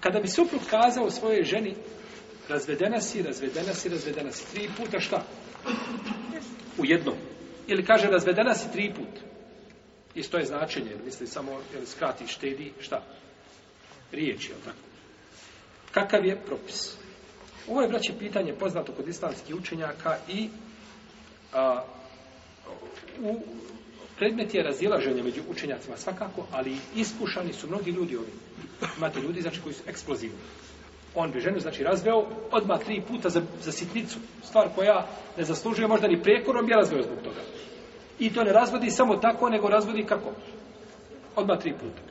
Kada bi suprug kazao svojoj ženi razvedena si, razvedena si, razvedena si tri puta, šta? U jednom. Ili kaže razvedena si tri put. Isto je značenje, misli samo jel, skrati, štedi, šta? Riječ, jel tako? Kakav je propis? Ovo je, braće, pitanje poznato kod islamskih učenjaka i a, u, Predmet je razilaženje među učenjacima svakako, ali iskušani su mnogi ljudi ovi. Imate ljudi, znači, koji su eksplozivni. On bi ženu, znači, razveo odma tri puta za, za sitnicu. Stvar koja ne zaslužuje, možda ni prekorom bi razveo zbog toga. I to ne razvodi samo tako, nego razvodi kako? Odma tri puta.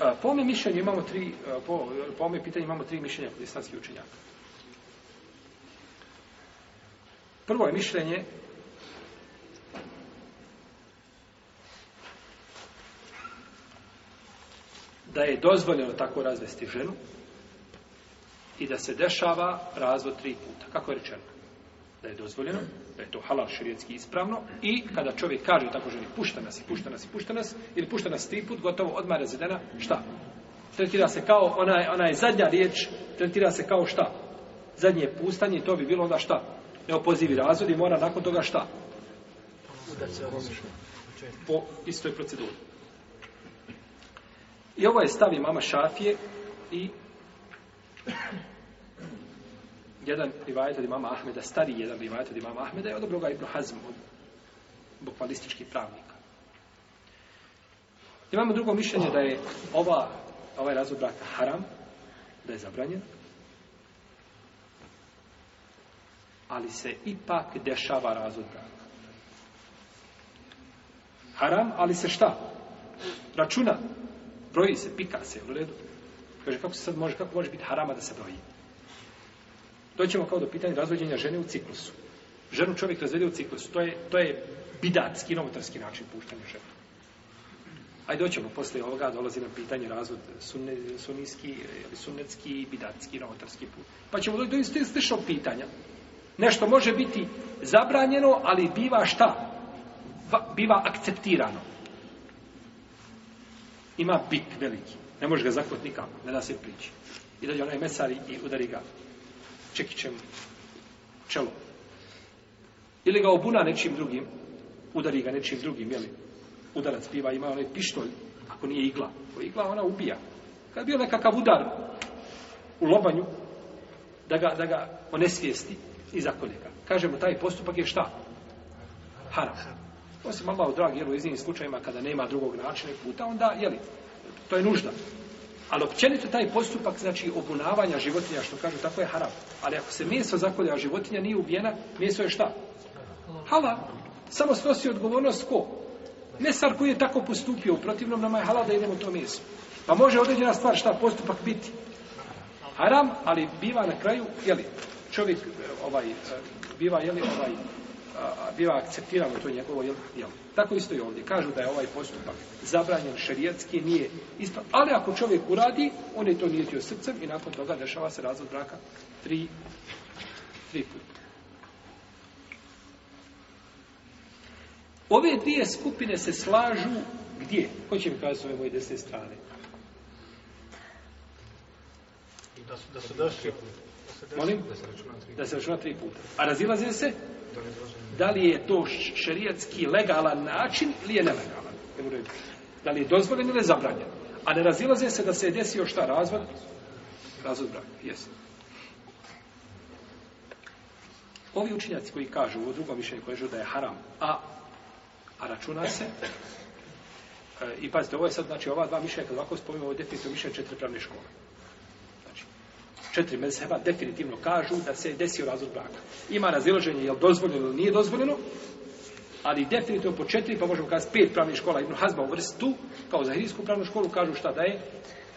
A, po ome mišljenju imamo tri, a, po, po ome pitanju imamo tri mišljenja kod istanskih učenjaka. Prvo je mišljenje da je dozvoljeno tako razvesti ženu i da se dešava razvod tri puta. Kako je rečeno? Da je dozvoljeno, da je to halal širijetski ispravno i kada čovjek kaže tako ženi pušta nas, pušta nas, pušta nas ili pušta nas tri put, gotovo odmah razvedena, šta? Tretira se kao, ona je, ona je zadnja riječ, tretira se kao šta? Zadnje pustanje, to bi bilo onda šta? neopozivi razvod i mora nakon toga šta? Po istoj proceduri. I ovo je stavi mama Šafije i jedan rivajet od imama Ahmeda, stari jedan rivajet od imama Ahmeda je odobroga Ibn Hazm od bukvalistički pravnika. Imamo drugo mišljenje da je ova, ovaj razvod braka haram, da je zabranjen, ali se ipak dešava razvod braka. Haram, ali se šta? Računa. Broji se, pika se, u redu. Kaže, kako se sad može, kako može biti harama da se broji? Doćemo kao do pitanja razvođenja žene u ciklusu. Ženu čovjek razvede u ciklusu. To je, to je bidatski, novotarski način puštanja žene. Ajde, doćemo, posle ovoga dolazi na pitanje razvod sunne, sunijski, sunnetski, bidatski, novotarski put. Pa ćemo doći do istešnog pitanja. Nešto može biti zabranjeno, ali biva šta? Biva akceptirano. Ima bit veliki. Ne može ga zahvatiti nikako. Ne da se priči. I dođe onaj mesar i udari ga čekićem čelo. Ili ga obuna nečim drugim. Udari ga nečim drugim, jeli? Udarac biva, ima onaj pištolj, ako nije igla. Ako je igla, ona ubija. Kad je bio nekakav udar u lobanju, da ga, da ga onesvijesti, iza koljega. Kažemo, taj postupak je šta? Haram. Osim Allah, dragi, jel, u iznim slučajima, kada nema drugog načina puta, onda, jeli, to je nužda. Ali općenito taj postupak, znači, obunavanja životinja, što kažu, tako je haram. Ali ako se meso zakolja, a životinja nije ubijena, meso je šta? Hala. Samo snosi odgovornost ko? Mesar koji je tako postupio, u protivnom nama je hala da idemo to meso. Pa može određena stvar šta postupak biti? Haram, ali biva na kraju, jeli, čovjek ovaj biva je ovaj biva akceptiran to njegovo je je tako isto i ovdje kažu da je ovaj postupak zabranjen šerijatski nije isto ali ako čovjek uradi on je to nije tio srcem i nakon toga dešava se razvod braka tri tri puta Ove dvije skupine se slažu gdje? Ko će mi kazati s ove moje desne strane? Da su, da su došli. Molim? Da se računa tri puta. A razilaze se? Da li je to šerijatski legalan način ili je nelegalan? Da li je dozvoljen ili je zabranjen? A ne razilaze se da se je desio šta razvod? Razvod brak. Jesi. Ovi učinjaci koji kažu, u drugom mišljenju koji kažu da je haram, a, a računa se, e, i pazite, ovo je sad, znači, ova dva mišljenja, kad ovako spomimo, ovo je definitivno mišljenje četiri pravne škole četiri mezheba definitivno kažu da se desio razvod braka. Ima razilaženje je li dozvoljeno ili nije dozvoljeno, ali definitivno po četiri, pa možemo kazati pet pravnih škola, Ibn Hazba u vrstu, kao za hrvijsku pravnu školu, kažu šta da je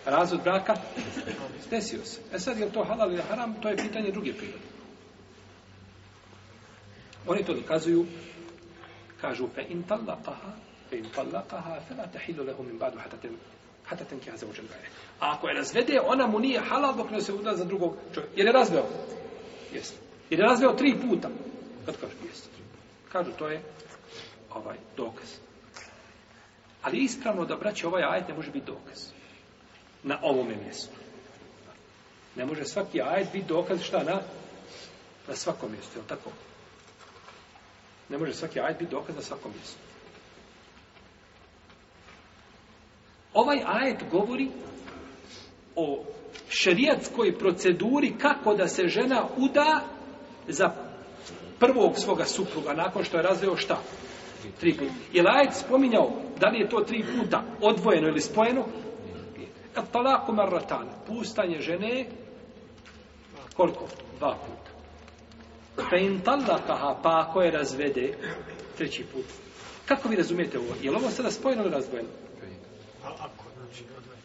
razvod braka desio se. E sad, je li to halal ili haram, to je pitanje druge prirode. Oni to dokazuju, kažu, fe in tallaqaha, fe in tallaqaha, fe la tahilu lehu min badu hatatim Hata tenke aze uđen gajre. A ako je razvede, ona mu nije halal dok ne se uda za drugog čovjeka. Jer je razveo. Jest. Jer je razveo tri puta. Kad kažu, jest. Kažu, to je ovaj dokaz. Ali ispravno da braće ovaj ajet ne može biti dokaz. Na ovome mjestu. Ne može svaki ajet biti dokaz šta na, na svakom mjestu. Je tako? Ne može svaki ajet biti dokaz na svakom mjestu. Ovaj ajet govori o šerijatskoj proceduri kako da se žena uda za prvog svoga supruga nakon što je razveo šta? Tri puta. Je li ajet spominjao da li je to tri puta odvojeno ili spojeno? Talaku marratan. Pustanje žene koliko? Dva puta. Pa in talakaha, pa ako je razvede treći put. Kako vi razumijete ovo? Je li ovo sada spojeno ili razvojeno? ako, znači, odvojeno.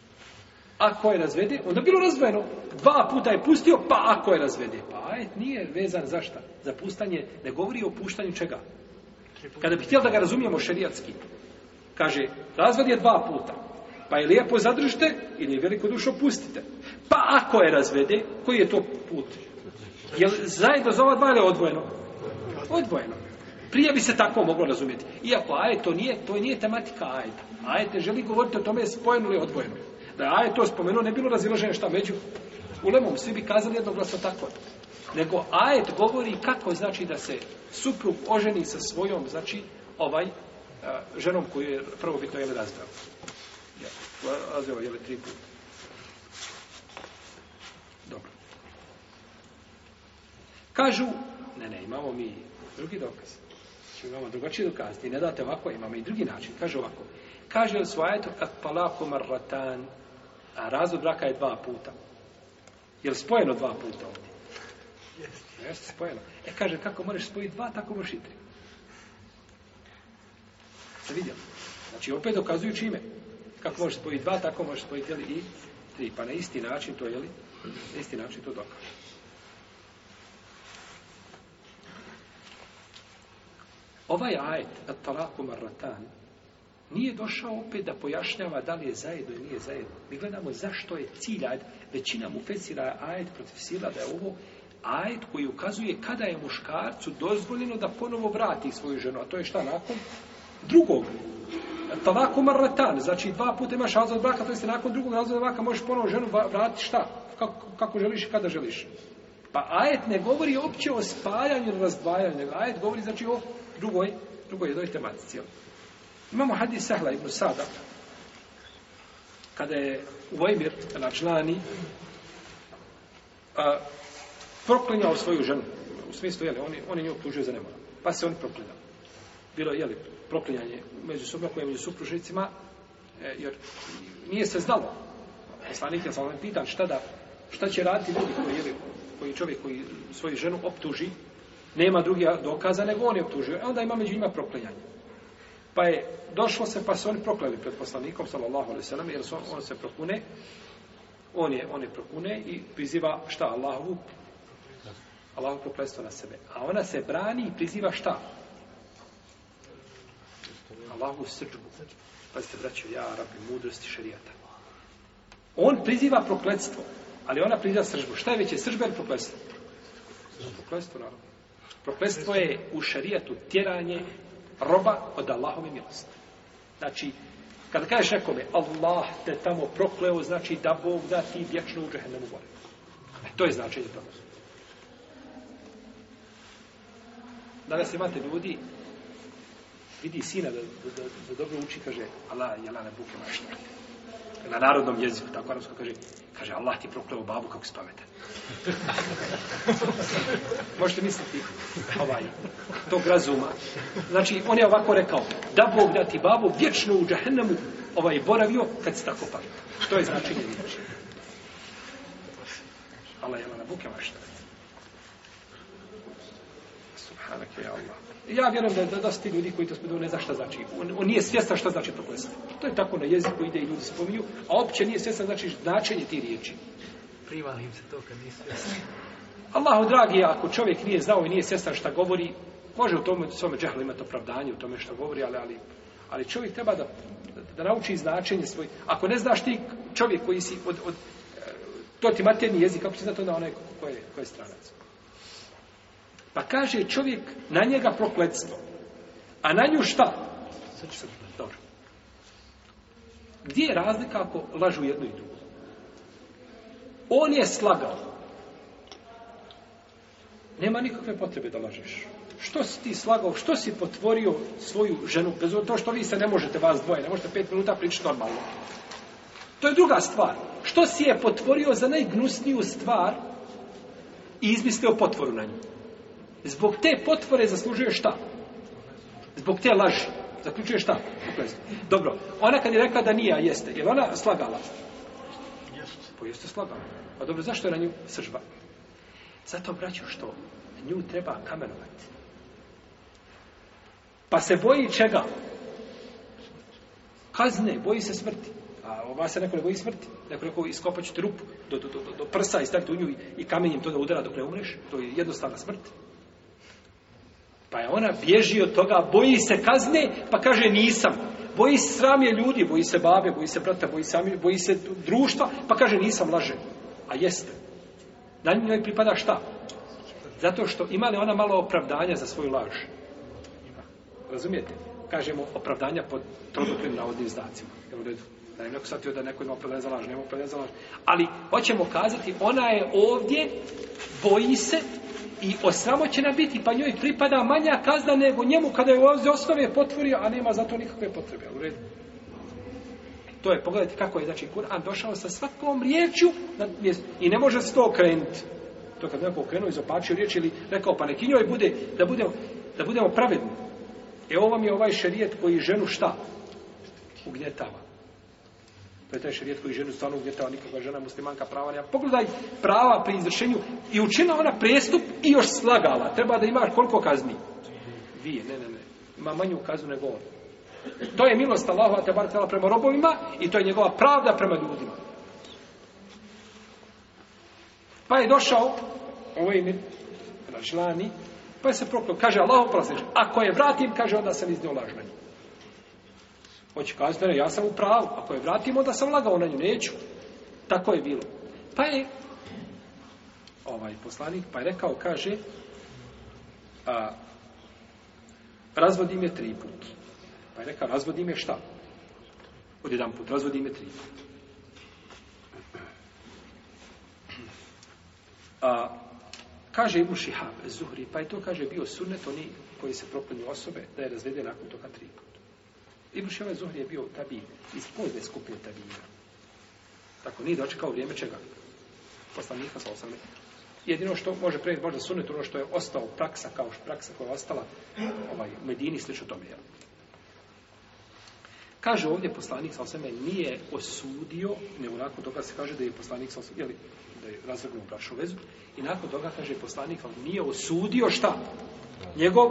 Ako je razvede, onda bilo razvojeno. Dva puta je pustio, pa ako je razvede. Pa aj, nije vezan za šta? Za pustanje, ne govori o puštanju čega? Kada bi htjeli da ga razumijemo šerijatski, kaže, razvod je dva puta. Pa je lijepo zadržite ili je veliko dušo pustite. Pa ako je razvede, koji je to put? Je li zajedno za ova dva ili odvojeno? Odvojeno. Prije bi se tako moglo razumjeti. Iako ajet to nije, to nije tematika ajeta. Ajet ne želi govoriti o tome spojeno ili odvojeno. Da je to spomenuo, ne bilo razilaženje šta među ulemom. Svi bi kazali jednoglasno tako. Nego ajet govori kako znači da se suprug oženi sa svojom, znači ovaj a, e, ženom koju je prvobitno jele razbrao. Ja, razbrao jele tri puta. Dobro. Kažu, ne, ne, imamo mi drugi dokaz. Znači, imamo drugačiji dokaz. Ti ne date ovako, imamo i drugi način. Kažu ovako. Kažu ovako. Kaže u svajetu kad palako marratan, a razvod braka je dva puta. Je li spojeno dva puta ovdje? Jeste spojeno. E kaže, kako možeš spojiti dva, tako možeš i tri. Ste vidjeli? Znači, opet dokazuju čime. Kako možeš spojiti dva, tako možeš spojiti jeli, i tri. Pa na isti način to, jeli? Na isti način to dokaže. Ovaj ajet, at-talaku marratan, nije došao opet da pojašnjava da li je zajedno ili nije zajedno. Mi gledamo zašto je cilj ajed, većina mu fesira ajed protiv sila, da je ovo ajed koji ukazuje kada je muškarcu dozvoljeno da ponovo vrati svoju ženu, a to je šta nakon drugog. Tavako marratan, znači dva puta imaš razvod braka, to je nakon drugog razvoda braka možeš ponovo ženu vratiti šta? Kako, kako želiš i kada želiš? Pa ajet ne govori opće o spajanju ili razdvajanju, nego ajet govori znači o drugoj, drugoj jednoj tematici. Jel? Imamo hadis Sehla ibn Sada. Kada je Uvajmir, na člani, a, proklinjao svoju ženu. U smislu, jeli, on, on je nju optužio za nemoral. Pa se on proklinjao. Bilo je, jeli, proklinjanje među subnako i među supružnicima, e, jer nije se znalo. Poslanik je sa ovim pitan šta da, šta će raditi ljudi koji, jeli, koji čovjek koji svoju ženu optuži, nema drugih dokaza, nego on je optužio. E onda ima među njima proklinjanje. Pa je došlo se, pa su oni prokleli pred poslanikom, sallallahu alaihi sallam, jer su, on se prokune, on je, on je prokune i priziva šta? Allahovu, Allahovu prokletstvo na sebe. A ona se brani i priziva šta? Allahovu srđbu. Pazite, braćo, ja, rabi, mudrosti, šarijata. On priziva prokletstvo, ali ona priziva srđbu. Šta je veće, srđba ili prokletstvo? Prokletstvo, naravno. Prokletstvo je u šarijatu tjeranje roba od Allahove milosti. Znači, kada kažeš nekome Allah te tamo prokleo, znači da Bog da ti vječno u džehennemu gore. E, to je značenje toga. Danas imate ljudi, vidi sina da, da, da, da dobro uči, kaže Allah, jela ne buke maštake na narodnom jeziku, tako arabsko kaže, kaže, Allah ti prokleo babu kako se pamete. Možete misliti ovaj, tog razuma. Znači, on je ovako rekao, da Bog da ti babu vječno u džahennemu ovaj boravio kad se tako pamete. To je značenje vječno. Allah je na buke vašta. Subhanak je Allah. Ja vjerujem da, da, da su ti ljudi koji to spodobno ne zna šta znači. On, on nije svjestan šta znači prokletstvo. To je tako na jeziku ide i ljudi spominju, a opće nije svjestan znači značenje ti riječi. Privalim se to kad nije svjestan. Allahu dragi, ako čovjek nije znao i nije svjestan šta govori, može u tome svome džehlu imati opravdanje u tome što govori, ali, ali, ali čovjek treba da, da, da nauči značenje svoj. Ako ne znaš ti čovjek koji si od, od e, to ti materni jezik, kako će znati onda onaj ko, ko, je, ko je stranac? Pa kaže čovjek na njega prokledstvo. A na nju šta? Dobro. Gdje je razlika ako lažu jednu i drugu? On je slagao. Nema nikakve potrebe da lažeš. Što si ti slagao? Što si potvorio svoju ženu? Bez to što vi se ne možete vas dvoje, ne možete pet minuta pričati normalno. To je druga stvar. Što si je potvorio za najgnusniju stvar i izmislio potvoru na njoj? Zbog te potvore zaslužuje šta? Zbog te laži. Zaključuje šta? Dobro. Ona kad je rekla da nije, a jeste. Je ona slagala? Pa jeste slagala. Pa dobro, zašto je na nju sržba? Zato, braću, što nju treba kamenovati. Pa se boji čega? Kazne, boji se smrti. A ova se neko ne boji smrti. Neko neko iskopat ću te rupu do, do, do, do prsa i staviti u nju i, i kamenjem to da udara dok ne umreš. To je jednostavna smrti. Pa je ona bježi od toga, boji se kazne, pa kaže nisam. Boji se sramje ljudi, boji se babe, boji se brata, boji se, boji se društva, pa kaže nisam lažen. A jeste. Na njoj pripada šta? Zato što ima li ona malo opravdanja za svoju laž? Razumijete? Kažemo opravdanja pod trodoklim navodnim znacima. Evo redu. Da je neko shvatio da neko ima opravdanja za laž, nema opravdanja za laž. Ali, hoćemo kazati, ona je ovdje, boji se, i osramoćena biti, pa njoj pripada manja kazna nego njemu kada je ulazi osnove potvorio, a nema zato nikakve potrebe. U redu. To je, pogledajte kako je, znači, Kur'an došao sa svakom riječju na, i ne može se to okrenuti. To kad neko okrenuo i zopačio riječ ili rekao, pa neki njoj bude, da budemo, da budemo pravedni. E ovo vam je ovaj šerijet koji ženu šta? Ugnjetava. Preta je šarijet koji ženu stanu uvjetao, nikakva žena muslimanka prava nema. Pogledaj prava pri izvršenju i učinila ona prestup i još slagala. Treba da ima koliko kazni? Dvije, ne, ne, ne. Ima manju kaznu nego on. To je milost Allahova te bar tela prema robovima i to je njegova pravda prema ljudima. Pa je došao ovaj mir, ražlani, pa je se proklo. Kaže Allahov prasnič, ako je vratim, kaže onda sam iz njoj lažbenim. Hoće kazati, ne, ja sam u pravu, ako je vratim, onda sam lagao na nju, neću. Tako je bilo. Pa je, ovaj poslanik, pa je rekao, kaže, a, razvodim je tri put. Pa je rekao, razvodim je šta? Od jedan put, razvodim je tri put. A, kaže Ibu Šihab Zuhri, pa je to, kaže, bio sunet oni koji se proklinju osobe da je razvede nakon toga tri put. Ibn Ševa Zuhri je bio tabi, iz pozne skupine tabina. Tako nije dočekao vrijeme čega? Poslanika sa osam Jedino što može prije, možda sunet, ono što je ostao praksa, kao što praksa koja je ostala ovaj, u Medini, slično tome. Jel? Kaže ovdje poslanik sa osam nije osudio, ne onako toga se kaže da je poslanik sa osam, jeli, da je razvrgnuo brašu vezu, i nakon toga kaže poslanik sa nije osudio šta? Njegov,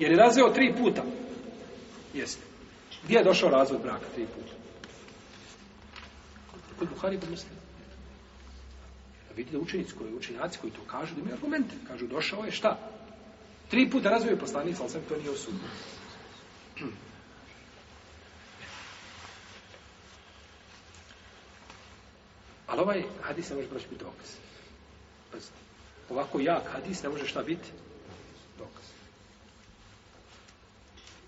jer je razveo tri puta. Jeste. Gdje je došao razvod braka tri puta? Kod Buhari i Muslima. Vidite da učenici koji, učenjaci koji to kažu, da imaju argumente. Kažu, došao je, šta? Tri puta razvoj je poslanica, ali sam to nije osudno. Ali ovaj hadis ne može proći biti dokaz. Ovako jak hadis ne može šta biti?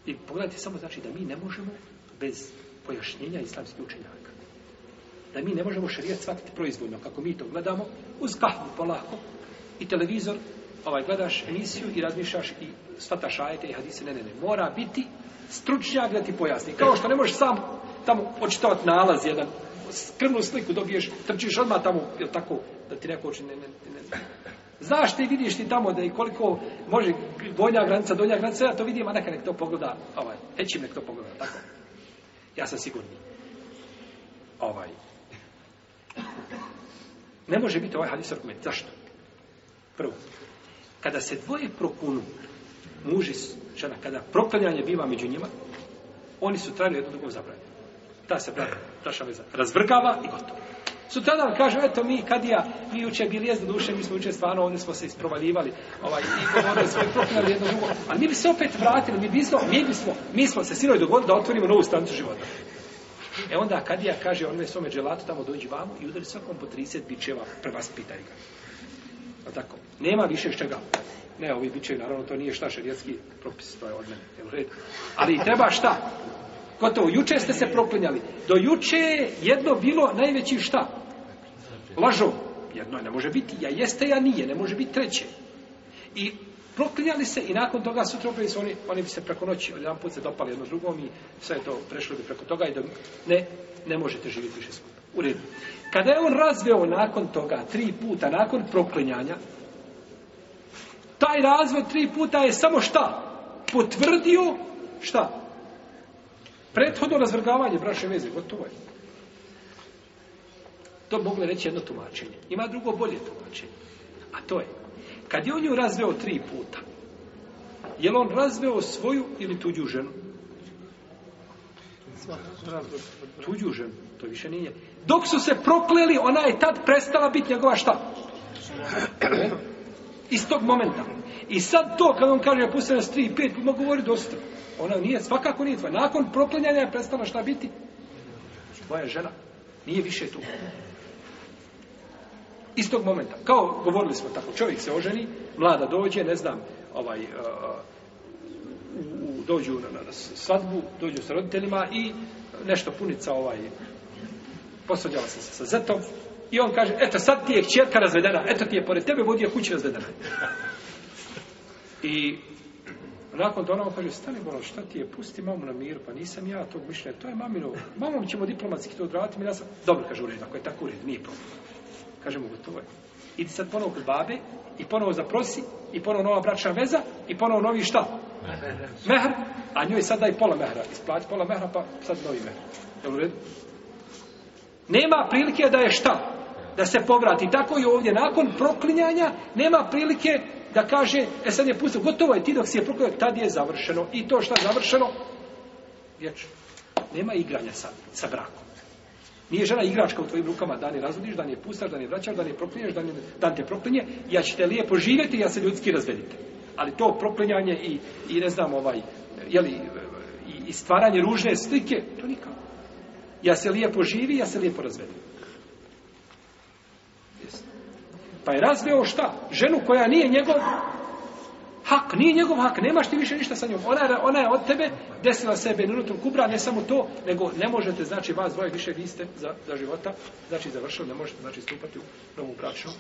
I pogledajte samo znači da mi ne možemo bez pojašnjenja islamskih učenjaka. Da mi ne možemo šarijat shvatiti proizvodno kako mi to gledamo uz kahvu polako i televizor ovaj, gledaš emisiju i razmišljaš i svataš ajete i hadise. Ne, ne, ne. Mora biti stručnjak da ti pojasni. Kao što ne možeš sam tamo očitovati nalaz jedan krvnu sliku dobiješ, trčiš odmah tamo, je tako, da ti neko oči ne, ne, ne, ne. Znaš ti, vidiš ti tamo da i koliko može donja granica, donja granica, ja to vidim, a neka nek to pogleda, ovaj, eći nek to pogleda, tako. Ja sam sigurni. Ovaj. Ne može biti ovaj hadis argument. Zašto? Prvo, kada se dvoje prokunu, muži, žena, kada proklanjanje biva među njima, oni su trajili jedno drugom zabranje. Ta se braša veza razvrgava i gotovo su tada kažu, eto mi, kad ja, mi uče bili jezda duše, mi smo uče stvarno, ovdje smo se isprovaljivali, ovaj, i govorili svoje profilali jedno drugo, a mi bi se opet vratili, mi bismo, mi bismo, mi smo se sinoj dogodili da otvorimo novu stanicu života. E onda kad ja kaže, on me svome dželatu tamo dođi vamo i udari svakom po 30 bičeva, prva spitaj ga. A tako, nema više šta ga. Ne, ovi bičevi, naravno, to nije šta šarijetski propis, to je od mene, je Ali treba šta? gotovo, juče ste se proklinjali. Do juče je jedno bilo najveći šta? Lažo. Jedno ne može biti, ja jeste, ja nije, ne može biti treće. I proklinjali se i nakon toga sutra opet oni, oni bi se preko noći, jedan put se dopali jedno drugom i sve je to prešlo bi preko toga i do, ne, ne možete živjeti više skupa. U redu. Kada je on razveo nakon toga, tri puta, nakon proklinjanja, taj razvoj tri puta je samo šta? Potvrdio šta? prethodno razvrgavanje braše veze, gotovo je. To mogu reći jedno tumačenje. Ima drugo bolje tumačenje. A to je, kad je on ju razveo tri puta, je on razveo svoju ili tuđu ženu? Tuđu ženu, to više nije. Dok su se prokleli, ona je tad prestala biti njegova šta? Iz tog momenta. I sad to, kad on kaže, napustila nas tri i pet, ima govori dosta. Ona nije, svakako nije tvoja. Nakon proklanjanja je prestala šta biti? Tvoja žena. Nije više tu. Iz tog momenta. Kao govorili smo tako, čovjek se oženi, mlada dođe, ne znam, ovaj, uh, u, u, dođu na, na svadbu, dođu sa roditeljima i nešto punica ovaj, posvađala se sa zetom, I on kaže, eto, sad ti je čerka razvedena, eto ti je pored tebe vodi je kuće razvedena. I nakon to ono kaže, stani bolo, šta ti je, pusti mamu na mir, pa nisam ja tog mišljenja, to je mamino, mamom ćemo diplomatski to odraditi, mi da sam, dobro, kaže, ured, ako je tako ured, nije problem. Kaže mu, gotovo je. Idi sad ponovo kod babe, i ponovo zaprosi, i ponovo nova bračna veza, i ponovo novi šta? Mehr. A njoj sad daj pola mehra, isplati pola mehra, pa sad novi mehr. Jel u redu? Nema prilike da je šta? da se povrati. Tako i ovdje, nakon proklinjanja, nema prilike da kaže, e sad je pustio, gotovo je ti dok si je proklinjao, tad je završeno. I to što je završeno, vječno. Nema igranja sa, sa brakom. Nije žena igračka u tvojim rukama, dan je razvodiš, dan je pustaš, dan je vraćaš, dan je proklinješ, dan, je, dan te proklinje, ja ću te lijepo živjeti, ja se ljudski razvedite. Ali to proklinjanje i, i ne znam, ovaj, jeli, i, i stvaranje ružne slike, to nikako. Ja se lijepo živi, ja se lijepo razvedim. Pa je razveo šta? Ženu koja nije njegov hak, nije njegov hak, nemaš ti više ništa sa njom. Ona je, ona je od tebe desila sebe minutom kubra, ne samo to, nego ne možete, znači, vas dvoje više vi ste za, za života, znači, završeno, ne možete, znači, stupati u novu bračnu.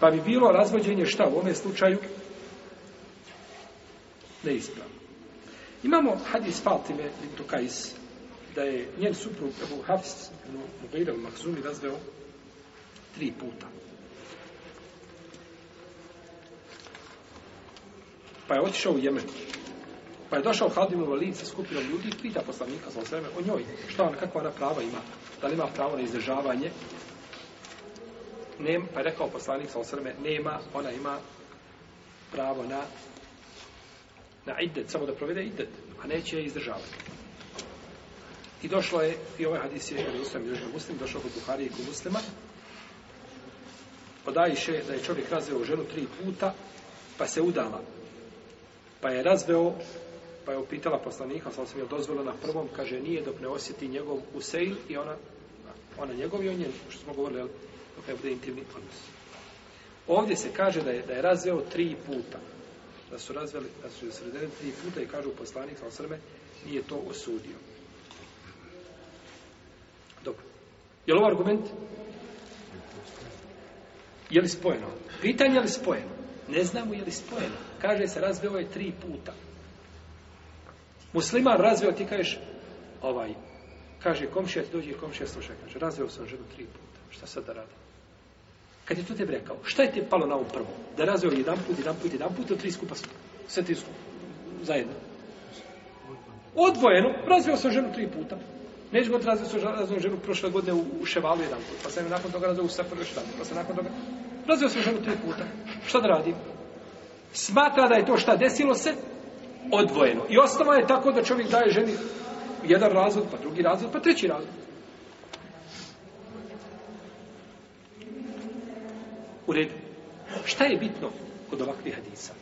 Pa bi bilo razvođenje šta u ovome slučaju? Neispravno. Imamo hadis Fatime i Tukais, da je njen suprug, Ebu Hafs, u Beirel Mahzumi, razveo tri puta. Pa je otišao u Jemen. Pa je došao Hadim u Valid sa skupinom ljudi i pita poslanika sa osreme o njoj. Šta ona, kakva ona prava ima? Da li ima pravo na izdržavanje? Nem, pa je rekao poslanik sa osreme, nema, ona ima pravo na na idet, samo da provede idet, a neće je izdržavati. I došlo je, i ovaj hadis je kod Ustama i Ustama Muslim, došao kod Buhari i kod Ustama, podajiše da je čovjek razveo ženu tri puta, pa se udala. Pa je razveo, pa je upitala poslanika, sam sam je dozvolio na prvom, kaže, nije dok ne osjeti njegov usej i ona, ona njegov i on je, što smo govorili, dok ne bude intimni odnos. Ovdje se kaže da je, da je razveo tri puta. Da su razveli, da su razveli tri puta i kažu poslanik, sam srme, nije to osudio. Dobro. Je li ovo argument? Je li spojeno? Pitanje je li spojeno? Ne znamo je li spojeno kaže se razveo je tri puta. Musliman razveo, ti kažeš, ovaj, kaže, komšija ti dođe, komšija sluša, kaže, razveo sam ženu tri puta, šta sad da radim? Kad je to tebi rekao, šta je te palo na ovom prvo? Da razveo jedan put, jedan put, jedan put, tri skupa, sve tri skupa, zajedno. Odvojeno, razveo sam ženu tri puta. Neću god razveo sam razveo ženu prošle godine u, u Ševalu jedan put, pa sam nakon toga razveo u Sefer još jedan put, pa sam nakon toga razveo sam ženu tri puta. Šta da radim? smatra da je to šta desilo se odvojeno. I osnova je tako da čovjek daje ženi jedan razvod, pa drugi razvod, pa treći razvod. U redu. Šta je bitno kod ovakvih hadisa?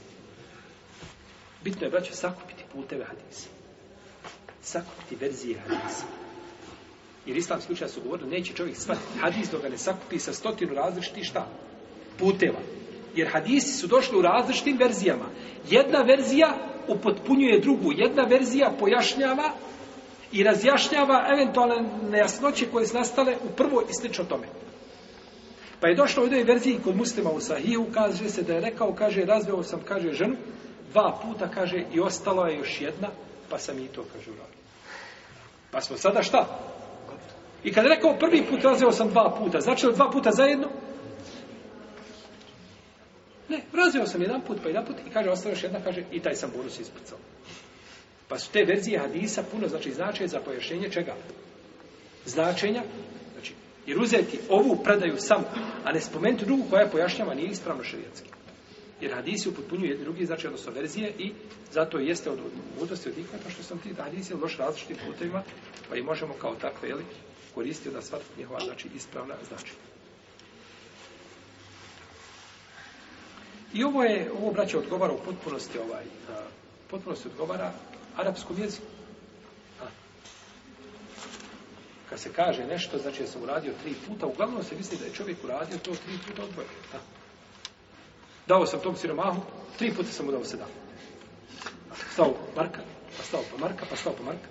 Bitno je, braće, sakupiti puteve hadisa. Sakupiti verzije hadisa. Jer islam slučaja su govorili, neće čovjek shvatiti hadis dok ga ne sakupi sa stotinu različitih šta? Puteva. Puteva jer hadisi su došli u različitim verzijama. Jedna verzija upotpunjuje drugu, jedna verzija pojašnjava i razjašnjava eventualne nejasnoće koje su nastale u prvoj i slično tome. Pa je došlo u jednoj verziji kod muslima u Sahihu, kaže se da je rekao, kaže, razveo sam, kaže, ženu, dva puta, kaže, i ostala je još jedna, pa sam i to, kaže, uradio. Pa smo sada šta? I kad je rekao prvi put razveo sam dva puta, znači li dva puta zajedno? Ne, razio sam jedan put, pa jedan put, i kaže, ostavio jedna, kaže, i taj sam bonus ispucao. Pa su te verzije hadisa puno, znači, značaj za pojašnjenje čega? Značenja, znači, jer uzeti ovu predaju samo, a ne spomenuti drugu koja je pojašnjava, nije ispravno šarijetski. Jer hadisi upotpunjuju jedni drugi, znači, odnosno verzije, i zato jeste od mudosti od ikada, što sam ti da hadisi loš različitim putevima, pa i možemo kao takve, jeli, koristiti da svatko njihova, znači, ispravna značenja. I ovo je, ovo braće odgovara u potpunosti ovaj, uh, potpunosti odgovara arapskom jeziku. A. Kad se kaže nešto, znači ja sam uradio tri puta, uglavnom se misli da je čovjek uradio to tri puta odvoje. A. Dao sam tom siromahu, tri puta sam mu dao sedam. Stao Marka, pa stao pa Marka, pa stao pa Marka.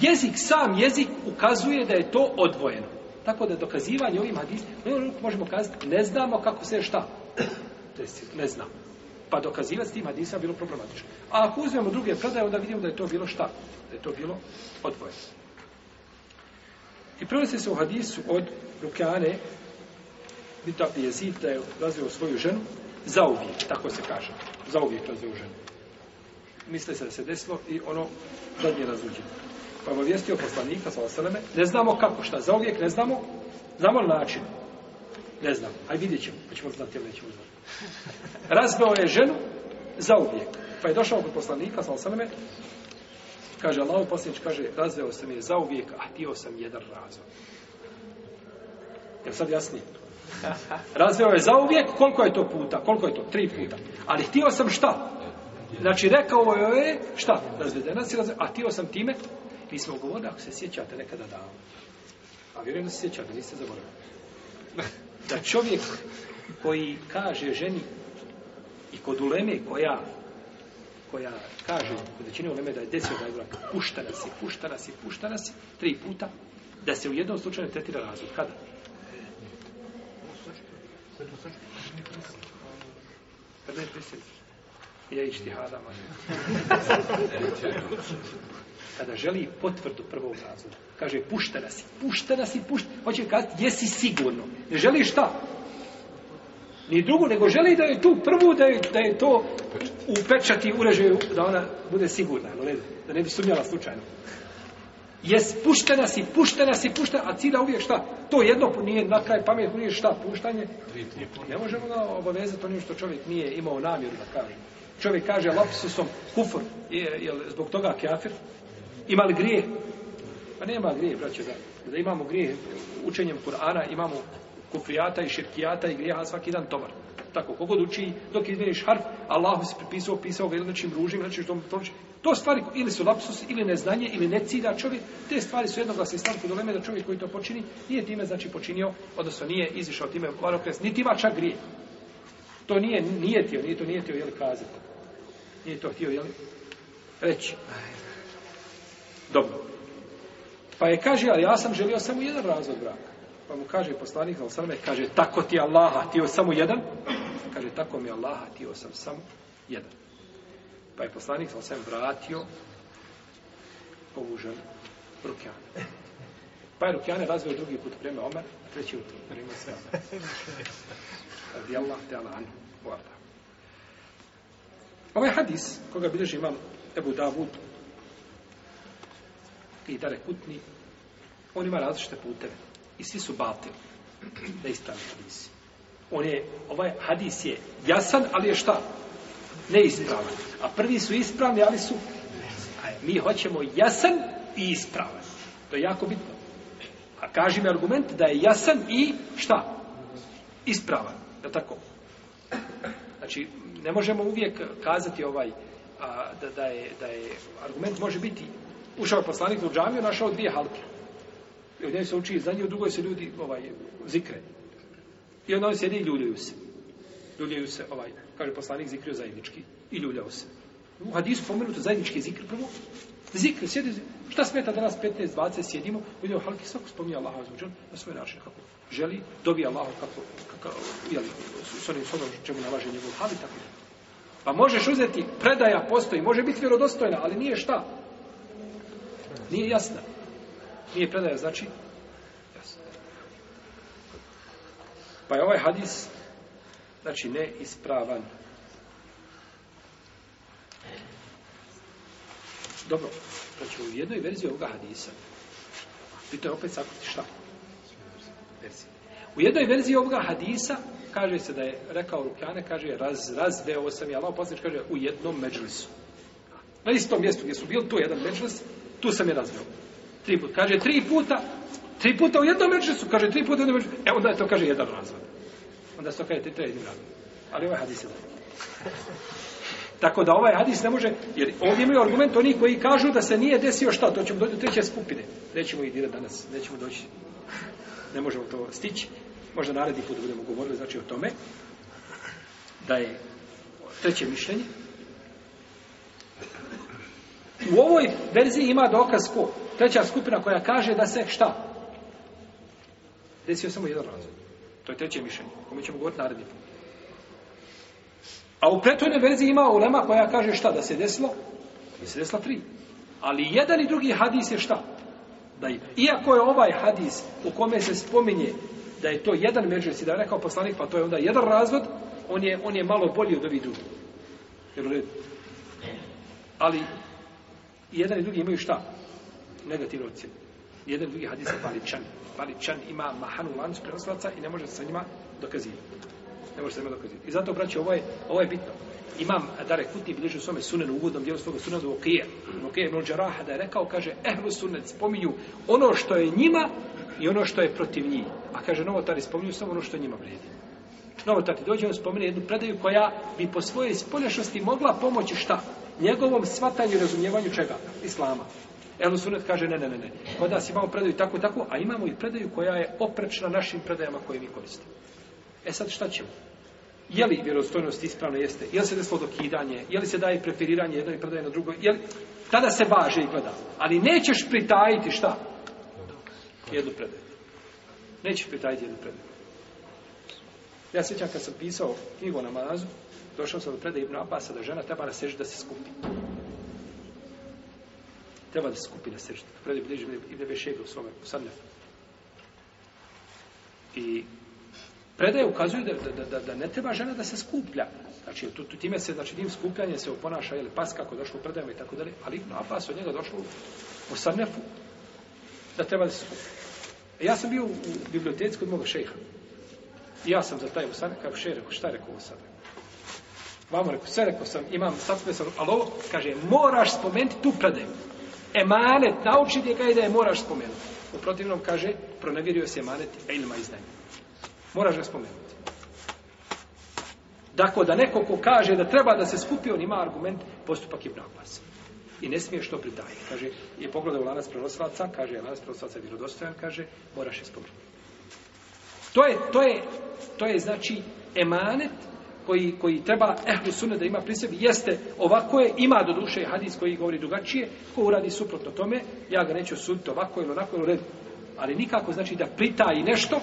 Jezik, sam jezik ukazuje da je to odvojeno. Tako da dokazivanje ovim hadisima, možemo kazati, ne znamo kako se šta desilo, ne znam. Pa dokazivati s tim hadisama bilo problematično. A ako uzmemo druge predaje, onda vidimo da je to bilo šta? Da je to bilo odvojeno. I prenosi se u hadisu od Rukjane, Bita Jezid, da je razvio svoju ženu, za uvijek, tako se kaže. Za uvijek razvio ženu. Misle se da se desilo i ono zadnje razuđenje. Pa je vijestio poslanika, sa osaleme, ne znamo kako, šta, za uvijek ne znamo, znamo način. Ne znamo, aj vidjet ćemo, pa ćemo znati ili nećemo znati. Razbeo je ženu za uvijek. Pa je došao kod poslanika, sa osaleme, kaže Allah, posljednič kaže, razveo sam je za uvijek, a htio sam jedan razvod. Jel sad jasnije? Razveo je za uvijek, koliko je to puta? Koliko je to? Tri puta. Ali htio sam šta? Znači, rekao je, šta? Razvedena si razvedena, a htio sam time, mi smo govorili, ako se sjećate nekada davno. A vjerujem da se sjećate, niste zaboravili. Da čovjek koji kaže ženi i kod uleme koja koja kaže kod većine uleme da je desio da je brak puštana si, puštana si, puštana si tri puta, da se u jednom slučaju ne tretira razvod. Kada? Kada je prisjeti? Ja išti hada, Kada želi potvrdu prvog razvoda, kaže puštana si, puštana si, puštana si, hoće kazati, jesi sigurno. Ne želi šta? ni drugu, nego želi da je tu prvu, da je, da je to upečati, ureže, da ona bude sigurna, da ne bi sumnjala slučajno. Je spuštena si, puštena si, puštena, a cilja uvijek šta? To jedno nije na kraj pamet, uvijek šta? Puštanje? Ne možemo da obavezati onim što čovjek nije imao namjeru da kaže. Čovjek kaže lapsusom kufor, je, je, je zbog toga kafir? Ima li grije? Pa nema grije, braće, da, da imamo grije učenjem Kur'ana, imamo kufrijata i širkijata i grijeha svaki dan tovar. Tako, kogod uči, dok izmeniš harf, Allah se pripisao, pisao velinačim ružim, znači što to To stvari ili su lapsus, ili neznanje, ili ne cilja čovjek, te stvari su jednoglasni stavku doleme da čovjek koji to počini, nije time znači počinio, odnosno nije izišao time varokres, niti ima čak grije. To nije, nije tio, nije to nije tio, jel, kazati. Nije to htio, jel, reći. Dobro. Pa je kaže, ali ja sam želio samo jedan razvod braka. Pa mu kaže poslanik al srme, kaže, tako ti Allaha, ti samo jedan. Kaže, tako mi Allaha, ti sam samo jedan. Pa je poslanik al srme vratio ovu ženu Rukjane. Pa je Rukjane razvio drugi put prema Omer, treći put prema sve Omer. Radi Allah, te Allah, anu, vada. Ovaj hadis, koga bilježi imam Ebu Davud i Dare Kutni, on ima različite puteve. I svi su batil. Ne ispravni hadis. On je, ovaj hadis je jasan, ali je šta? Ne ispravan. A prvi su ispravni, ali su... Mi hoćemo jasan i ispravan. To je jako bitno. A kaži mi argument da je jasan i šta? Ispravan. Je tako? Znači, ne možemo uvijek kazati ovaj a, da, da, je, da je argument može biti ušao poslanik u džamiju, našao dvije halke. U njoj se uči zadnje, u drugoj se ljudi ovaj, zikre. I onda se jedni ljuljaju se. Ljuljaju se, ovaj, kaže poslanik, zikrio zajednički. I ljuljao se. U hadisu pomenuto zajednički zikr prvo. Zikr, sjedi, šta smeta da nas 15-20 sjedimo? U njoj halki svako spominje Allah, ozbuđen, na svoj način kako želi, dobije Allah kako, kako jeli, s onim sonom čemu nalaže njegov hali, tako da. Pa možeš uzeti, predaja postoji, može biti vjerodostojna, ali nije šta? Nije jasna. Nije jasna. Nije predaja, znači? Pa je ovaj hadis, znači, neispravan. Dobro, znači, u jednoj verziji ovoga hadisa, pitao je opet sakuti šta? Verzija. U jednoj verziji ovoga hadisa, kaže se da je rekao Rukljane, kaže, raz, razveo sam, ja lao posljednič, kaže, u jednom međlisu. Na istom mjestu gdje su bili, tu jedan međlis, tu sam je razveo tri puta. Kaže, tri puta, tri puta u jednom mečesu, kaže, tri puta u jednom mečesu. E, onda je to, kaže, jedan razvod. Onda se to kaže, treći razvod. Ali ovaj hadis je da. Tako da ovaj hadis ne može, jer ovdje imaju argument oni koji kažu da se nije desio šta, to ćemo doći do treće skupine. Nećemo i dirati danas, nećemo doći, ne možemo to stići. Možda naredni put budemo govorili, znači o tome, da je treće mišljenje. U ovoj verziji ima dokaz ko? treća skupina koja kaže da se šta? Desio samo jedan razvod. To je treće mišljenje. O kome ćemo govoriti naredni put. A u pretojnoj verziji ima ulema koja kaže šta? Da se desilo? Da se desilo tri. Ali jedan i drugi hadis je šta? Da je, iako je ovaj hadis u kome se spominje da je to jedan međus i da je rekao poslanik pa to je onda jedan razvod, on je, on je malo bolji od ovih drugih. Jer u redu. Ali jedan i drugi imaju šta? negativne ocjene. Jedan drugi hadis je paličan. Paličan ima mahanu lanč prenoslaca i ne može sa njima dokazivati. Ne može sa njima dokazivati. I zato, braći, ovo je, ovo je bitno. Imam Dare Kuti bliže u svome sunenu uvodnom dijelu svoga sunenu u Okije. U Okije je da je rekao, kaže, ehlu sunet spominju ono što je njima i ono što je protiv njih. A kaže, novotari spominju samo ono što njima vrijedi. Novotari dođe, on spominje jednu predaju koja bi po svojoj spolješnosti mogla pomoći šta? Njegovom svatanju i razumijevanju čega? Islama. Elu sunet kaže ne, ne, ne, ne. Kod nas imamo predaju tako, tako, a imamo i predaju koja je oprečna našim predajama koje mi koristimo. E sad šta ćemo? Je li vjerostojnost ispravna jeste? Je li se desilo dokidanje? Je li se daje preferiranje jedno i predaje na drugo? Je li... Tada se baže i gleda. Ali nećeš pritajiti šta? Jednu predaju. Nećeš pritajiti jednu predaju. Ja sjećam kad sam pisao knjigu o namazu, došao sam do predaje Ibn Abasa da žena treba na seži da se skupi treba da se skupi na sržd. Predi bliži Ibn Bešebe u svome sanjef. I predaje ukazuju da, da, da, da ne treba žena da se skuplja. Znači, tu, tu time se, znači, tim skupljanje se oponaša, jel, pas kako je došlo u predajama i tako dalje, ali Ibn Abbas od njega došlo u, u sanjefu da treba da se skuplja. E, ja sam bio u, u biblioteci kod moga šeha. I ja sam za taj usanjef, kao šeha, rekao, šta je rekao usanjef? Vamo rekao, sve rekao sam, imam, sad sam, ali ovo, kaže, moraš spomenuti tu predaju emanet naučiti je kaj da je moraš spomenuti. U protivnom kaže, pronavirio se emanet ilma i znanja. Moraš ga spomenuti. Dakle, da neko ko kaže da treba da se skupi, on ima argument, postupak je nakon I ne smije što pridaje. Kaže, je pogledao lanas prorosvaca, kaže, je lanas prorosvaca vjerodostojan, kaže, moraš je spomenuti. To je, to je, to je znači emanet koji, koji treba ehlu sunne da ima pri sebi, jeste ovako je, ima do duše hadis koji govori drugačije, ko uradi suprotno tome, ja ga neću suditi ovako ili onako ili red. Ali nikako znači da pritaji nešto,